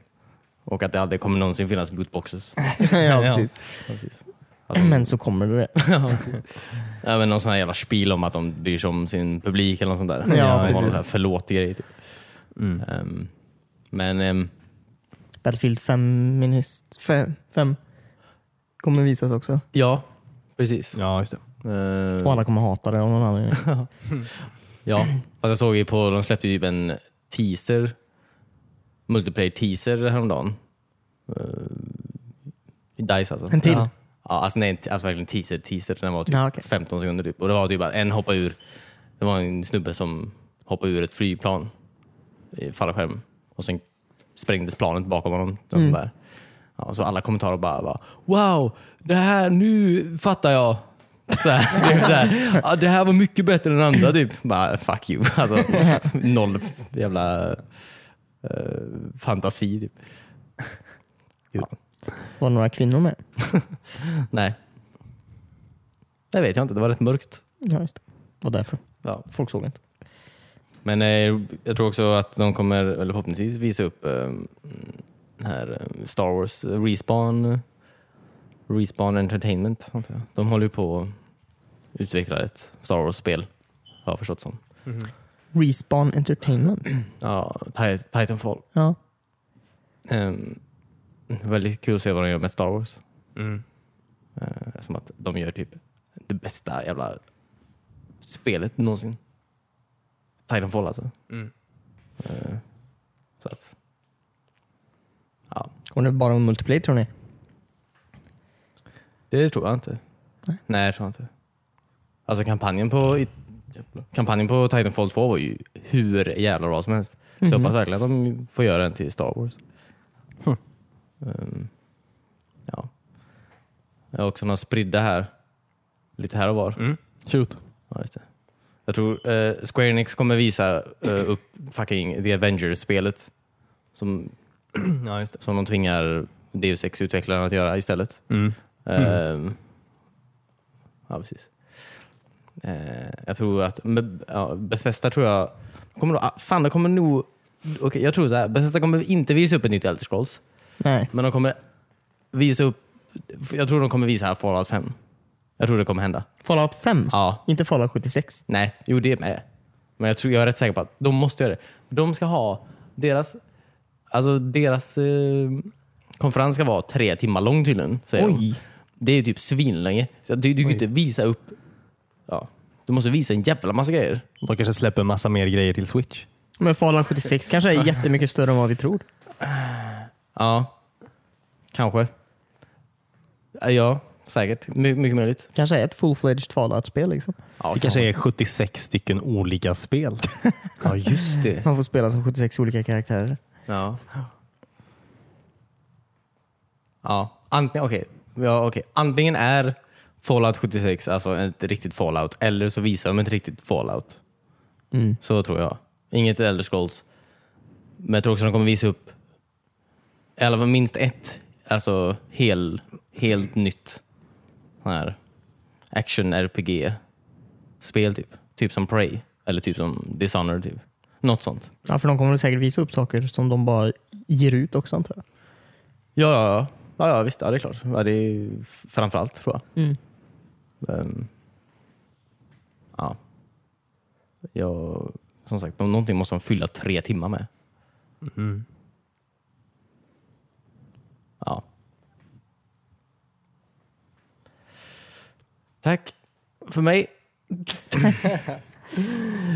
Och att det aldrig kommer någonsin finnas lootboxes. ja, precis. Precis. Att de, Men så kommer det. ja, men någon sån här jävla spil om att de bryr sig om sin publik eller något sånt där. Ja, har precis. förlåt-grej. Typ. Mm. Ehm, men ehm, Battlefield 5 minist, fem, fem kommer visas också. ja, precis. Ja, just det. Ehm, Och alla kommer hata det av någon anledning. Ja, fast jag såg ju på, de släppte ju typ en teaser, multiplayer teaser häromdagen. Uh, I DICE alltså. En till? Ja, ja alltså, nej, alltså verkligen teaser, teaser. Den var typ Ja, okej. 15 sekunder typ. Och det var typ att en hoppade ur, det var en snubbe som hoppade ur ett flygplan i fallskärm och sen sprängdes planet bakom honom. Och Mm. där. Ja, så alla kommentarer bara, bara Wow, det här, nu fattar jag. Så här, är så här, ja, det här var mycket bättre än andra typ. Bara, fuck you. Alltså, noll jävla eh, fantasi typ. Ja. Var det några kvinnor med? Nej. Det vet jag inte, det var rätt mörkt. Ja, just det. var därför. Ja. Folk såg inte. Men eh, jag tror också att de kommer, eller förhoppningsvis, visa upp eh, den här eh, Star Wars eh, Respawn, Respawn Entertainment. De håller ju på att utveckla ett Star Wars-spel, har jag förstått som. Respawn Entertainment. Ja, Ti- Titanfall. Ja. Um, väldigt kul att se vad de gör med Star Wars. Mm. Uh, som att de gör typ det bästa jävla spelet någonsin. Titanfall alltså. Mm. Eh, så att, ja, Kommer det bara om multiplayer tror ni? det tror jag inte. Nej. Nej, jag tror jag inte. Alltså kampanjen på, i- kampanjen på Titanfall 2 var ju hur jävla bra som helst. Så jag Mhm. hoppas verkligen att de får göra en till Star Wars. Hm. Ehm, ja. Jag har också några spridda här. Lite här och var. Mm. Shoot. Ja, just det. Jag tror eh, Square Enix kommer visa eh, upp fucking The Avengers-spelet. Som, Ja, just det. som de tvingar Deus Ex-utvecklarna att göra istället. Mm. Ehm, ja, precis. Eh, jag tror att ja, Bethesda tror jag kommer nog, ah, fan det kommer nog okej, jag tror så här, Bethesda kommer inte visa upp ett nytt Elder Scrolls, Nej. men de kommer visa upp, jag tror de kommer visa Fallout 5. Jag tror det kommer hända. Fallout 5? Ja, Inte Fallout 76? nej, jo det är med. Men jag, tror, jag är rätt säker på att de måste göra det. De ska ha, deras, alltså deras eh, konferens ska vara tre timmar lång tydligen. Säger de. Oj! Det är typ svinlänge. Så du, du kan ju inte visa upp... Ja. Du måste visa en jävla massa grejer. De kanske släpper en massa mer grejer till Switch. Men Fallout 76 kanske är jättemycket större än vad vi tror. Ja, kanske. Ja, säkert. My, mycket möjligt. Kanske är ett full-fledged Fallout-spel. Liksom. Ja, Det kanske är 76 stycken olika spel. Ja, just det. Man får spela som 76 olika karaktärer. Ja. Ja, antingen, okej. Ja, okej. Antingen är Fallout 76 alltså ett riktigt Fallout, eller så visar de ett riktigt Fallout. Mm. Så tror jag. Inget Elder Scrolls. Men jag tror också de kommer visa upp fall minst ett alltså hel, helt nytt här action RPG-spel typ. Typ som Prey eller typ som Dishonored. Typ. Något sånt. Ja, för de kommer säkert visa upp saker som de bara ger ut också antar jag. Ja, ja, ja. ja, visst. Ja, det är klart. Ja, det är framförallt tror jag. Mm. Men, ja. ja. Som sagt, nå- någonting måste de fylla tre timmar med. Mm. Ja. Tack för mig.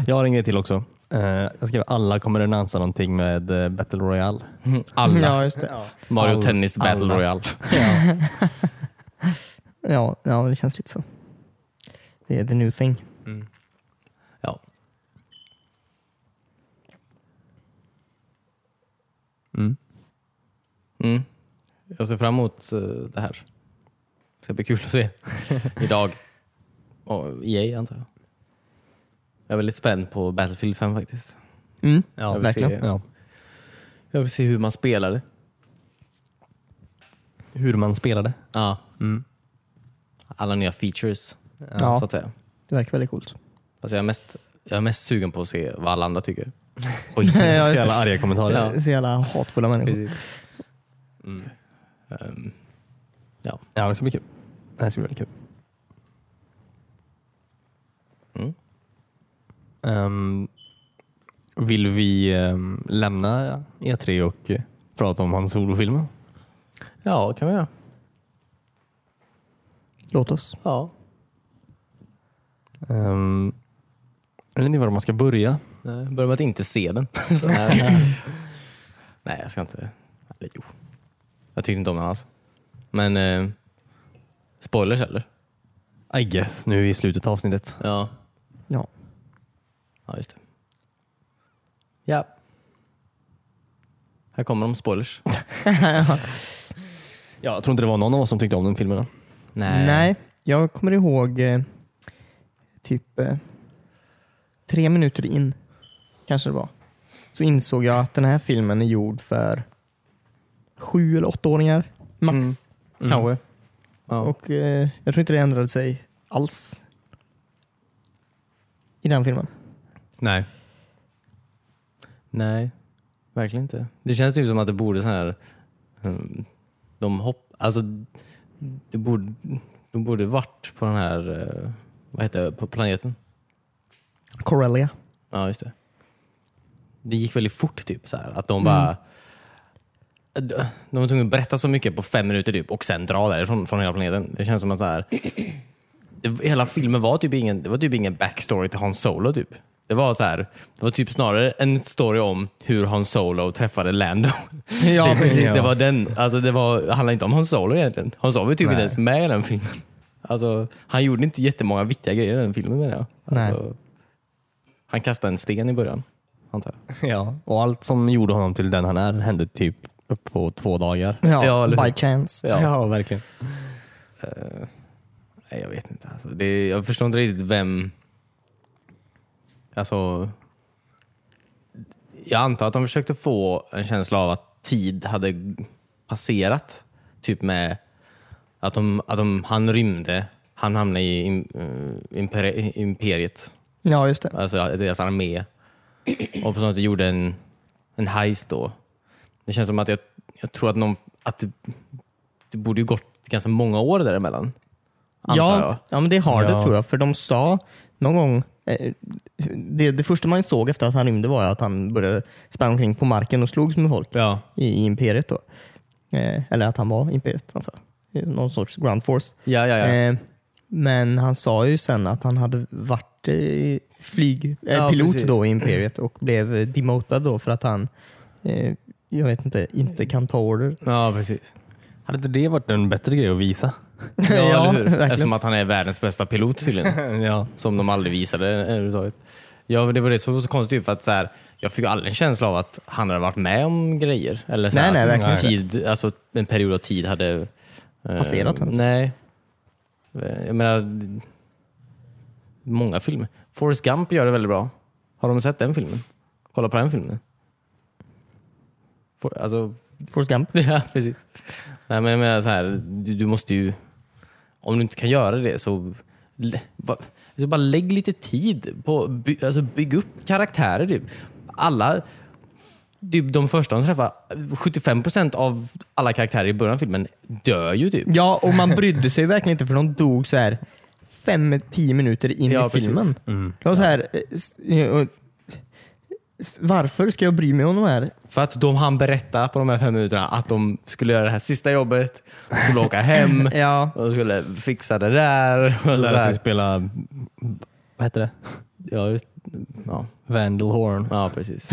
Jag har en grej till också. Eh, jag skrev alla kommer annonsa någonting med eh, Battle Royale. Alla. Ja, just det. Mario All- Tennis Battle alla. Royale. Ja, ja, det känns lite så. Det är the new thing. Ja. Mm. Mm. Jag ser fram emot eh, det här. Det ska bli kul att se idag. Och EA antar jag. Jag är väldigt spänd på Battlefield 5 faktiskt. Mm. Jag Ja, vill verkligen. se- Ja. Jag vill se hur man spelar det. Hur man spelade. Ja. Mm. Alla nya features, Ja, så att säga. det verkar väldigt coolt. Alltså jag, är mest, jag är mest sugen på att se vad alla andra tycker. Och inte Ja, det. jävla arga kommentarer. Ja. Så jävla hatfulla människor. Mm. Ehm, Ja, det ska bli kul. Det ska bli väldigt kul. Mm. Ehm, vill vi ehm, lämna E3 och eh, prata om hans solofilmer? ja, kan vi göra. Låt oss. Ja. Um, jag vet inte var man ska börja. Nej, Börja med att inte se den. Här. Nej, jag ska inte. Eller jo. Jag tyckte inte om den alls. Men eh, spoilers eller? I guess. Nu är vi i slutet av avsnittet. Ja. Ja. Ja, just det. Ja. Här kommer de spoilers. Ja, jag tror inte det var någon av oss som tyckte om den filmen. Nej, jag kommer ihåg eh, typ eh, tre minuter in, kanske det var, så insåg jag att den här filmen är gjord för sju eller åttaåringar max. Mm. Kanske. Ja. Och eh, jag tror inte det ändrade sig alls i den filmen. Nej. Nej, verkligen inte. Det känns typ som att det borde så här... um, De hopp... Alltså, det borde, de borde varit på den här... eh, Vad heter det? På planeten. Corellia. Ja, just det. Det gick väldigt fort typ. Så här, att de bara... De var tvungna att berätta så mycket på fem minuter typ och sen dra därifrån från hela planeten. Det känns som att så här, det, hela filmen var typ ingen, det var typ ingen backstory till Han Solo typ. Det var så här, det var typ snarare en story om hur Han Solo träffade Lando. Ja, det, precis, ja. det var den. Alltså det var, det handlade inte om Han Solo egentligen. Han Solo var typ Nej. inte ens med i den filmen. Alltså, han gjorde inte jättemånga viktiga grejer i den filmen menar jag. Alltså, han kastade en sten i början, antar jag. Ja, och allt som gjorde honom till den han är hände typ på två dagar. Ja, Ja, by chance. Ja. verkligen. Nej, jag vet inte. Alltså, det, jag förstår inte riktigt vem... Alltså... Jag antar att de försökte få en känsla av att tid hade passerat. Typ med att, de, att de, han rymde, han hamnade i im, eh, imperi, imperiet, Ja, just det. alltså deras armé. Och på sånt sätt gjorde en, en heist då. Det känns som att jag, jag tror att, någon, att det, det borde ju gått ganska många år däremellan. Antar jag. Ja, ja, men det har det Ja. tror jag. För de sa någon gång, eh, det, det första man såg efter att han rymde var att han började sprang omkring på marken och slogs med folk Ja. i, i imperiet. Då. Eh, eller att han var imperiet, antar jag. Någon sorts ground force. Ja, ja, ja. Eh, men han sa ju sen att han hade varit eh, flyg, eh, Ja, då i imperiet och blev demotad då för att han, eh, jag vet inte, inte kan ta order. ja, precis. Hade inte det varit en bättre grej att visa? Ja, eller hur? verkligen. Eftersom att han är världens bästa pilot tydligen. ja. som de aldrig visade överhuvudtaget. Ja, men det var det som var så konstigt för att så här, jag fick aldrig en känsla av att han hade varit med om grejer. Eller så Nej, nej, verkligen tid, alltså en period av tid hade... eh, Passerat ens. Nej. Eh, Jag menar, många filmer. Forrest Gump gör det väldigt bra. Har de sett den filmen? Kolla på den filmen. For, alltså, Forrest Gump. Ja, precis. Nej, men jag menar så här, du, du måste ju... Om du inte kan göra det så... lä- va- Så bara lägg lite tid på by, alltså bygg upp karaktärer. Typ. Alla... Typ de första de träffar, 75% av alla karaktärer i början av filmen dör ju typ. Ja, och man brydde sig verkligen inte för de dog så här fem, tio minuter in Ja, i precis. filmen. Mm. Det var så här, eh, s- eh, och- s- varför ska jag bry mig om de här? För att de hann berätta på de här fem minuterna att de skulle göra det här sista jobbet, och skulle åka hem, Ja, och de skulle fixa det där. Och Lära sig spela, vad heter det? Ja, just, ja. Vandal Horn. Ja, precis.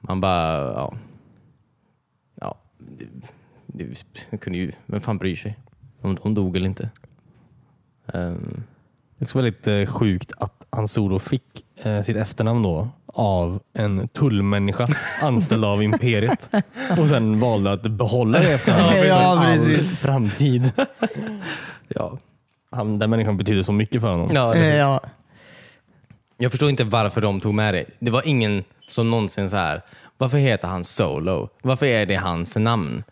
Man bara, ja. Ja, det, det, det kunde ju, vem fan bryr sig? Om de dog eller inte. Ehm, Det är också väldigt eh, sjukt att Han Solo fick eh, sitt efternamn då av en tullmänniska anställd av Imperiet och sen valde att behålla det efternamnet Ja, för all framtid. ja. Han, den människan betyder så mycket för honom. Ja, eh, ja. Jag förstår inte varför de tog med det. Det var ingen som någonsin så här. varför heter han Solo? Varför är det hans namn?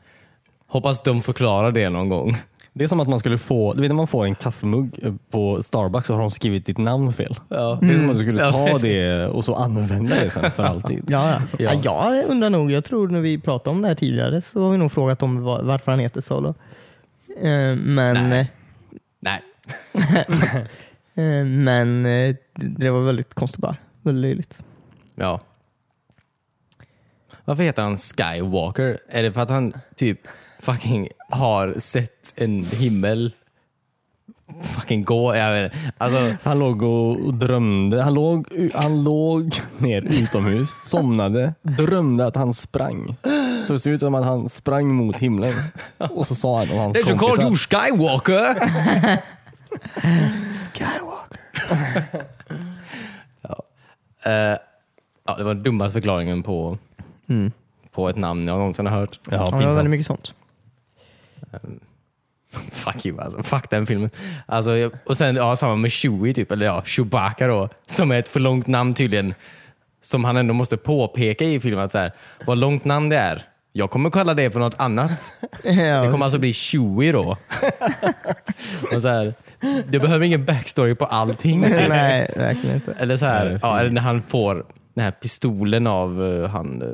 Hoppas de förklarar det någon gång. Det är som att man skulle få, du vet när man får en kaffemugg eh, på Starbucks så har de skrivit ditt namn fel. Ja. Det är som att du skulle Ja, ta det och så använda det sen för alltid. Ja, ja. Ja. ja, jag undrar nog, jag tror när vi pratade om det här tidigare så har vi nog frågat om var- varför han heter Solo. Eh, Men, Nej. Nej. eh, men eh, det, det var väldigt konstigt bara. Väldigt löjligt. Ja. Varför heter han Skywalker? Är det för att han typ fucking har sett en himmel fucking gå? Jag vet inte. Alltså, Han låg och drömde. Han låg, han låg ner utomhus, somnade, drömde att han sprang. Så det ser ut som att han sprang mot himlen. Och så sa han och hans They should call you kompisar. Skywalker! Skywalker. Eh, ja, det var den dummaste förklaringen på, på ett namn jag någonsin har hört. Ja, Ja, det var pinsamt. väldigt mycket sånt. fuck you alltså. Fuck den filmen. Alltså, jag- och sen ja, samma med Chewie, typ, eller ja, Chewbacca då, som är ett för långt namn tydligen. Som han ändå måste påpeka i filmen, att så här, vad långt namn det är. Jag kommer kalla det för något annat. Det kommer alltså bli Chewie då. och så här, det behöver ingen backstory på allting. typ. nej, verkligen inte. Eller så här, är ja, eller när han får den här pistolen av eh, han, uh,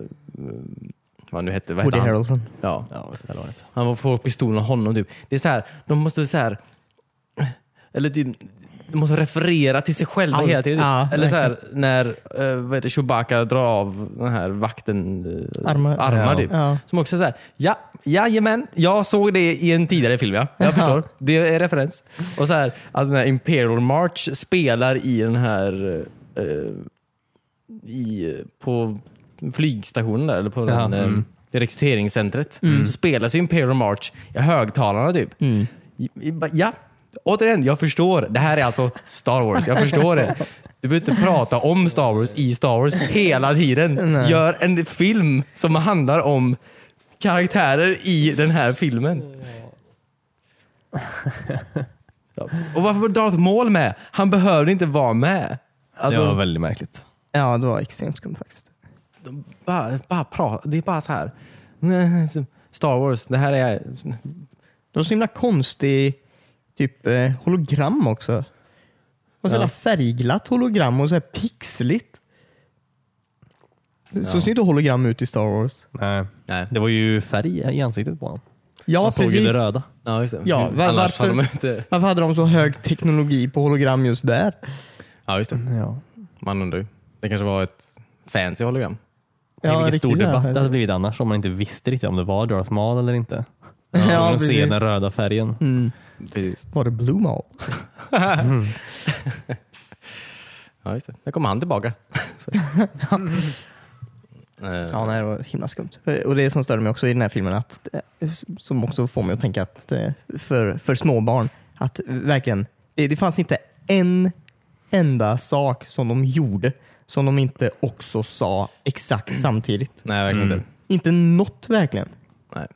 vad nu hette, vad hette Woody han? Harrelson. Ja, Ja, vet inte vad det heter. han får pistolen av honom typ. Det är så här, de måste så här, eller typ, de måste referera till sig själva Allt, hela tiden. ja, eller så här, när uh, vad heter, Chewbacca drar av den här vakten uh, Armar. armar Ja. typ. Ja. Som också är så här, ja, jajamän, jag såg det i en tidigare film ja. Jag förstår. Det är referens. Och så här, att den här Imperial March spelar i den här eh, i, på flygstationen där, eller på Ja, den, eh, mm. det rekryteringscentret. Så spelas ju Imperial March i högtalarna typ. Mm. Ja, återigen, jag förstår. Det här är alltså Star Wars. Jag förstår det. Du behöver inte prata om Star Wars i Star Wars hela tiden. Nej. Gör en film som handlar om karaktärer i den här filmen. Ja. Och varför var Darth Maul med? Han behövde inte vara med. Alltså, det var väldigt märkligt. ja, det var extremt skumt faktiskt. Bara, bara prata. Det är bara så här. Star Wars, det här är... Det var så himla konstig typ eh, hologram också. Och så Ja. färgglatt hologram och så här pixligt. Så Ja. ser inte hologram ut i Star Wars. Nej. Nej. Det var ju färg i ansiktet på honom. Ja, Man såg ju precis. det röda. Ja, just det. Ja, Mm. var- varför- hade de inte... Varför hade de så hög teknologi på hologram just där? Ja, just det. Ja. Man undrar ju. Det kanske var ett fancy hologram. Ja, vilken riktigt stor debatt det hade blivit annars om man inte visste riktigt om det var Darth Maul eller inte. Ja, Ja, man se den röda färgen. Mm. Precis. Var det Blue Maul? Ja, just det. Där kommer han tillbaka. Så. Eh, Ja, nej, det var himla skumt. Och det som störde mig också i den här filmen, att, eh, som också får mig att tänka att eh, för, för småbarn, att verkligen, det, det fanns inte en enda sak som de gjorde som de inte också sa exakt samtidigt. Nej, verkligen Mm. inte. Inte något verkligen. Nej.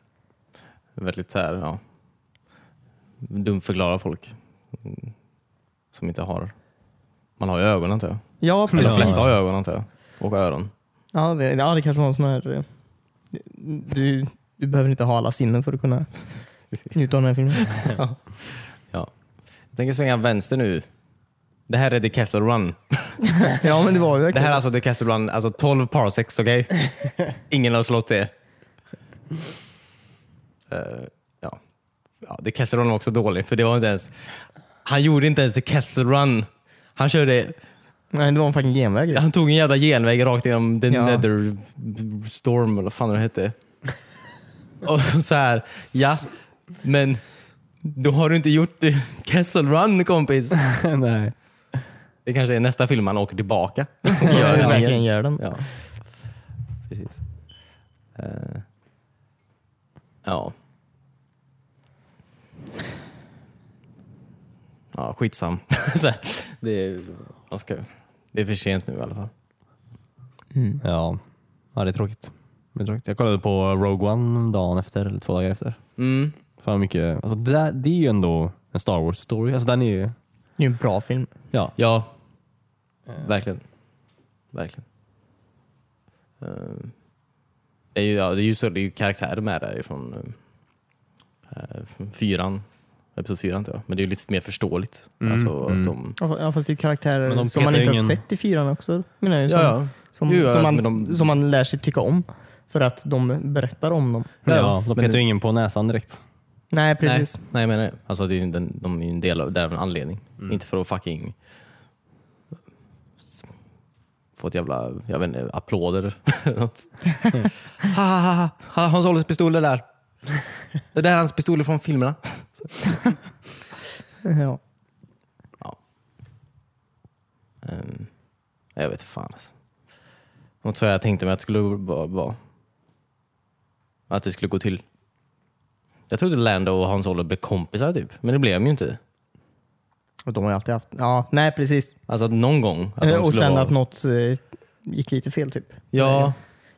Väldigt så här, ja. Dumförklara folk. Mm. Som inte har... Man har ju ögon antar jag. Ja, Eller de precis. flesta har ju ögon antar jag. Och öron. Ja, det, ja, det kanske var en sån här... eh, Du, du behöver inte ha alla sinnen för att kunna njuta av den här filmen. Jag tänker svänga vänster nu. Det här är The Castle Run. Ja, men det var ju Det här är alltså The Castle Run, alltså 12 parsecs, okej? Ingen har slått det. Eh, ja. ja. The Castle Run var också dålig, för det var inte ens... Han gjorde inte ens The Castle Run. Han körde... Nej, det var en fucking genväg. Han tog en jävla genväg rakt igenom The Ja. Nether Storm, eller vad fan det hette. Och så här, ja, men då har du inte gjort Castle Run kompis. Nej. Det kanske är nästa film han åker tillbaka. Ja, Gör det det verkligen igen. gör den. Ja, precis. Eh, ja. Ja, skitsam. Det, är, ska, det är för sent nu i alla fall. Mm. Ja. ja, det är tråkigt. Det är tråkigt. Jag kollade på Rogue One dagen efter, eller två dagar efter. Mm. Fan mycket, alltså det, där, det är ju ändå en Star Wars story. Alltså den är ju, Det är ju en bra film. ja. Ja, verkligen. Verkligen. Eh, det är ju, ja, det är ju, så, det är ju karaktärer med därifrån uh, från fyran. Episod fyra antar jag. Men det är ju lite mer förståeligt. Mm, Alltså, mm. att de, Ja, fast det är karaktärer Men de som man inte ingen- har sett i fyran också. Menar jag, ju, ja, som, ja. Som, Jo, ja, som, man, men de- som man lär sig tycka om. För att de berättar om dem. Ja, Ja, de men- petar ju ingen på näsan direkt. Nej, precis. Nej, nej, jag menar det. Alltså, det är den, de är ju en del av det av en anledning. Inte för att fucking få ett jävla, jag vet inte, applåder. ha, ha, ha, ha, Hans Olles pistoler där. Det där är hans pistoler från filmerna. Ja. Um, jag vet inte fan alltså. Något så jag tänkte mig att det skulle vara. Att det skulle gå till. Jag trodde Lando och Hans Olle blev kompisar typ, men det blev de ju inte. Och de har ju alltid haft... Ja, nej precis. Alltså att någon gång. Att de Eh, och skulle sen vara, att något eh, gick lite fel typ. Ja,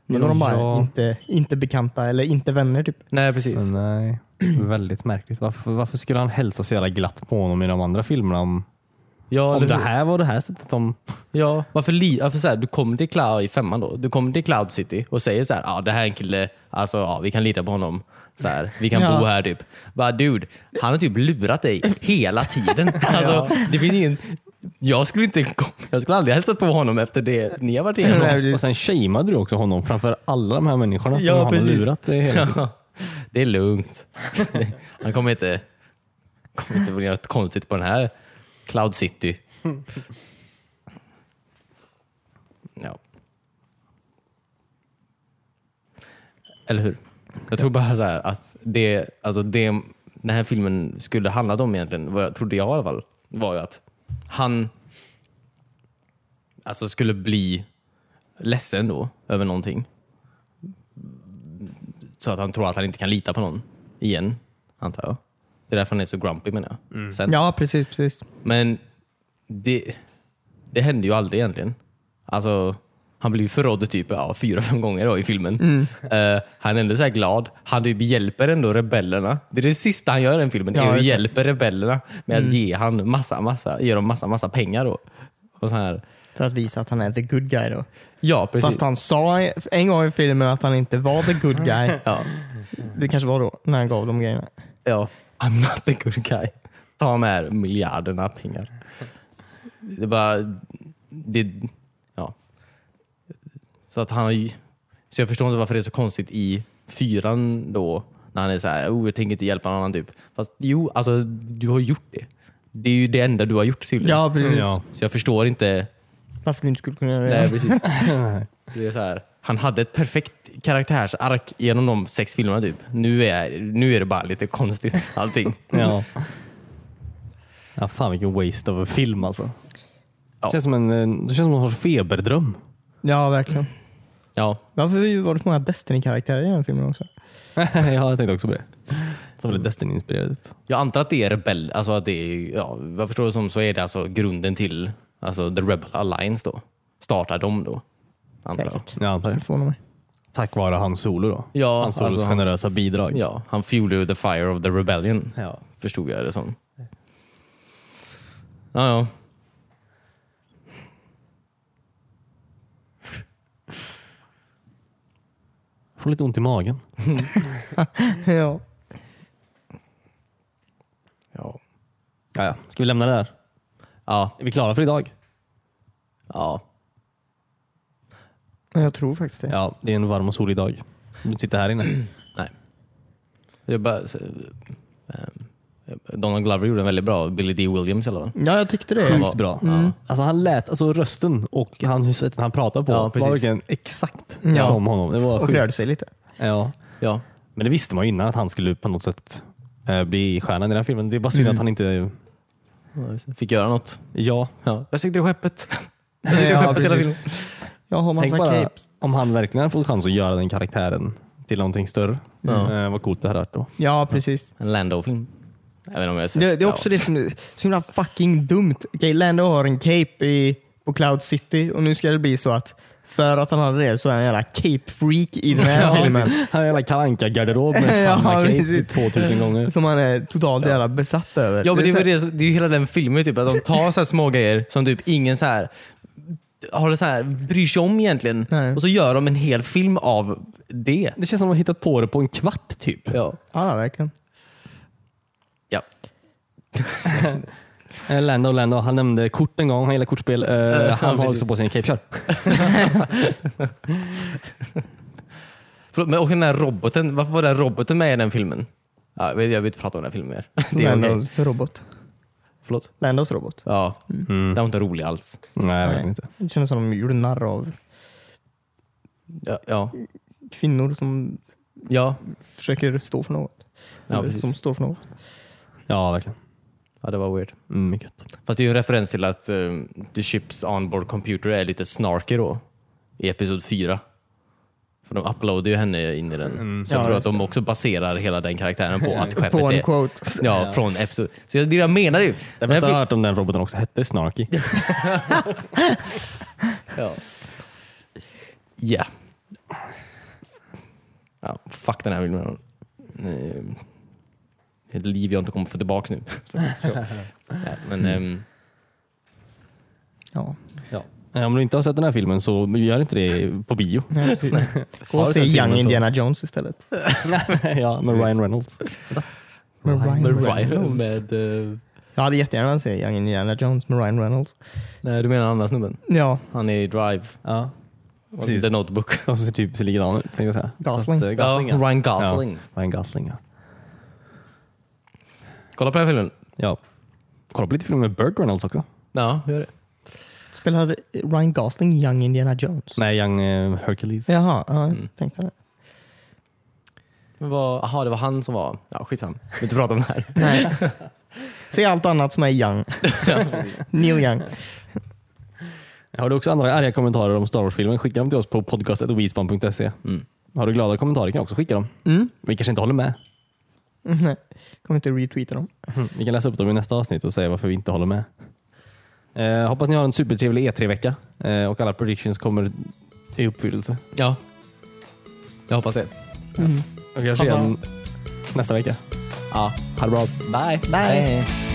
Nu var de bara Ja. inte, inte bekanta eller inte vänner typ. Nej, precis. Nej, väldigt märkligt. Varför, varför skulle han hälsa så jävla glatt på honom i de andra filmerna? Om, Ja, om eller det hur? här var det här sättet de... Ja, varför, li- varför så här, du kommer till Cloud i femman då. Du kommer till Cloud City och säger så här, ja det här är en kille, alltså ja, vi kan lita på honom. Så här, vi kan Ja. bo här typ. Bara dude, han har typ lurat dig hela tiden. Alltså, det finns ingen... Jag skulle inte jag skulle aldrig hälsa på honom efter det ni har varit igenom. Nej, Och sen shameade du också honom framför alla de här människorna som Ja, han har precis. lurat dig hela tiden. Ja, det är lugnt. Han kommer inte, kommer inte göra något konstigt på den här Cloud City. Ja. Eller hur? Jag tror bara så här att det, alltså det den här filmen skulle handlat om egentligen, vad jag trodde jag i alla fall, var ju att han alltså skulle bli ledsen då över någonting. Så att han tror att han inte kan lita på någon igen, antar jag. Det är därför han är så grumpy menar jag. Sen. Ja, precis. precis. Men det, det hände ju aldrig egentligen. Alltså, han blir förrådd typ ja, fyra, fem gånger då i filmen. Eh, han är ändå så glad. Han typ hjälper ändå rebellerna. Det är det sista han gör i den filmen. Ja, är hjälper rebellerna med att ge han massa, massa, ge dem massa, massa pengar då. Och så här. För att visa att han är the good guy då. Ja, precis. Fast han sa en gång i filmen att han inte var the good guy. Ja. Det kanske var då, när han gav de grejerna. Ja, I'm not the good guy. Ta de här miljarderna pengar. Det är bara... Det. Så att han har ju... Så jag förstår inte varför det är så konstigt i fyran då, när han är så här, oh, jag tänker inte hjälpa någon annan typ. Fast jo, alltså du har gjort det. Det är ju det enda du har gjort tydligen. Ja, precis. Ja. Så jag förstår inte... Varför du inte skulle kunna göra det. Nej, precis. Det är så här, han hade ett perfekt karaktärsark genom de sex filmerna typ. Nu är, nu är det bara lite konstigt allting. Ja. ja, fan vilken waste av en film alltså. Ja. Det känns som en, eh, det känns som en feberdröm. Ja, verkligen. Ja, Varför var det så många Destiny-karaktärer i den filmen också? ja, jag tänkte också på det. Som väldigt Destiny-inspirerad ut. jag antar att det är rebell, alltså att det är, ja, vad jag förstår det som så är det alltså grunden till alltså The Rebel Alliance då. Startar de då. Antar jag. Säkert. Jag antar det. Förvånar mig. Tack vare hans solo då. Ja, hans solos alltså han- generösa bidrag. Ja, han fueled the fire of the rebellion. Ja. Förstod jag det som. Ja, ja. Får lite ont i magen. Ja. Ja. Ja, ja. Ska vi lämna det där? Ja. Är vi klara för idag? ja. Jag tror faktiskt det. Ja, det är en varm och solig dag. Du sitta här inne. Nej. Jag bara, så, ehm, Donald Glover gjorde en väldigt bra Billy D. Williams eller vad? Ja, jag tyckte det. Sjukt bra. Ja. Alltså han lät, alltså rösten och han, sättet han pratade på Ja, var verkligen exakt Ja. som honom. Det var Och sjukt. rörde sig lite. Ja. Ja. Men det visste man ju innan att han skulle på något sätt eh, bli stjärnan i den här filmen. Det är bara synd Mm. att han inte... Fick göra något. Ja, Ja. Jag sitter i skeppet. Jag sitter i Ja, skeppet hela precis. filmen. Jag har tänk massa bara capes. om han verkligen hade fått chans att göra den karaktären till någonting större. Ja. Eh, vad coolt det hade varit då. Ja, precis. En Lando-film. Jag vet inte om jag sett Det, det är också det som är så himla fucking dumt. Okej, Lando har en cape i, på Cloud City och nu ska det bli så att för att han hade det så är han en jävla cape-freak i den här Ja, filmen. Han har en jävla kalanka garderob med Ja, samma cape precis. 2000 gånger. Som han är totalt jävla besatt över. Ja men det är, det, det är ju hela den filmen, typ, att de tar så här små grejer som typ ingen så här har det så här, bryr sig om egentligen. Nej. Och så gör de en hel film av det. Det känns som att de har hittat på det på en kvart typ. Ja. Ja, verkligen. Eh, Lando, Lando, han nämnde kort en gång, han gillar kortspel. Eh, han har också på sig en cape. Kör. Förlåt, men och den här roboten, varför var den roboten med i den filmen? Ja, jag, vill, jag vill inte prata om den här filmen mer. Det är okej. Landos robot. Förlåt? Landos robot. Ja, Mm. den var inte rolig alls. Nej, verkligen inte. Det kändes som de gjorde narr av Ja, ja. kvinnor som ja. försöker stå för något. Ja, Eller precis. som står för något. Ja, verkligen. Ja det var weird. Mm, mycket. Fast det är ju en referens till att um, The Ships Onboard Computer är lite snarky då. I Episod 4. För de uploadar ju henne in i den. Mm. Så jag Ja, tror att de också baserar hela den karaktären på att skeppet På en är... quote. Ja, från Episod. Så jag- det jag menar ju... Det bästa jag har hört om den roboten också hette Snarky. Ja. Ja. ja, fuck den här filmen. Ett liv jag inte kommer få tillbaka nu. Så, så. Ja, men ehm, Ja. Ja. Eh, Om du inte har sett den här filmen så gör inte det på bio. Nej. Gå och se sett Young så- Indiana Jones istället. ja, med Ryan Reynolds. Med Ryan med Reynolds. Med, eh, Jag hade jättegärna velat se Young Indiana Jones med Ryan Reynolds. nej, du menar andra snubben? Ja, Han är i Drive. Ja. Precis. The Notebook. De ser typ ser likadana ut. Gosling. Fast, eh, Gosling ja. Ryan Gosling. Ja. Ryan Gosling, ja. Kolla på den här filmen. ja. Kolla på lite filmer med Burt Reynolds också. Ja, gör det. spelade Ryan Gosling Young Indiana Jones? Nej, Young eh, Hercules. Jaha, ja, Mm. tänkte det. Men vad, aha, det var han som var... Ja, skitsam. Vi vill inte prata om det här. Nej. Se allt annat som är Young. Neil Young. Har du också andra arga kommentarer om Star Wars-filmen, skicka dem till oss på podcast.wispan.se. Mm. Har du glada kommentarer kan du också skicka dem. Mm. Vi kanske inte håller med. Nej, kommer inte retweeta dem. Vi kan läsa upp dem i nästa avsnitt och säga varför vi inte håller med. Eh, hoppas ni har en supertrevlig E3-vecka eh, och alla predictions kommer i uppfyllelse. Ja. Jag hoppas det. Mm. Och vi hörs igen nästa vecka. Ja. Ha det bra. Bye. Bye.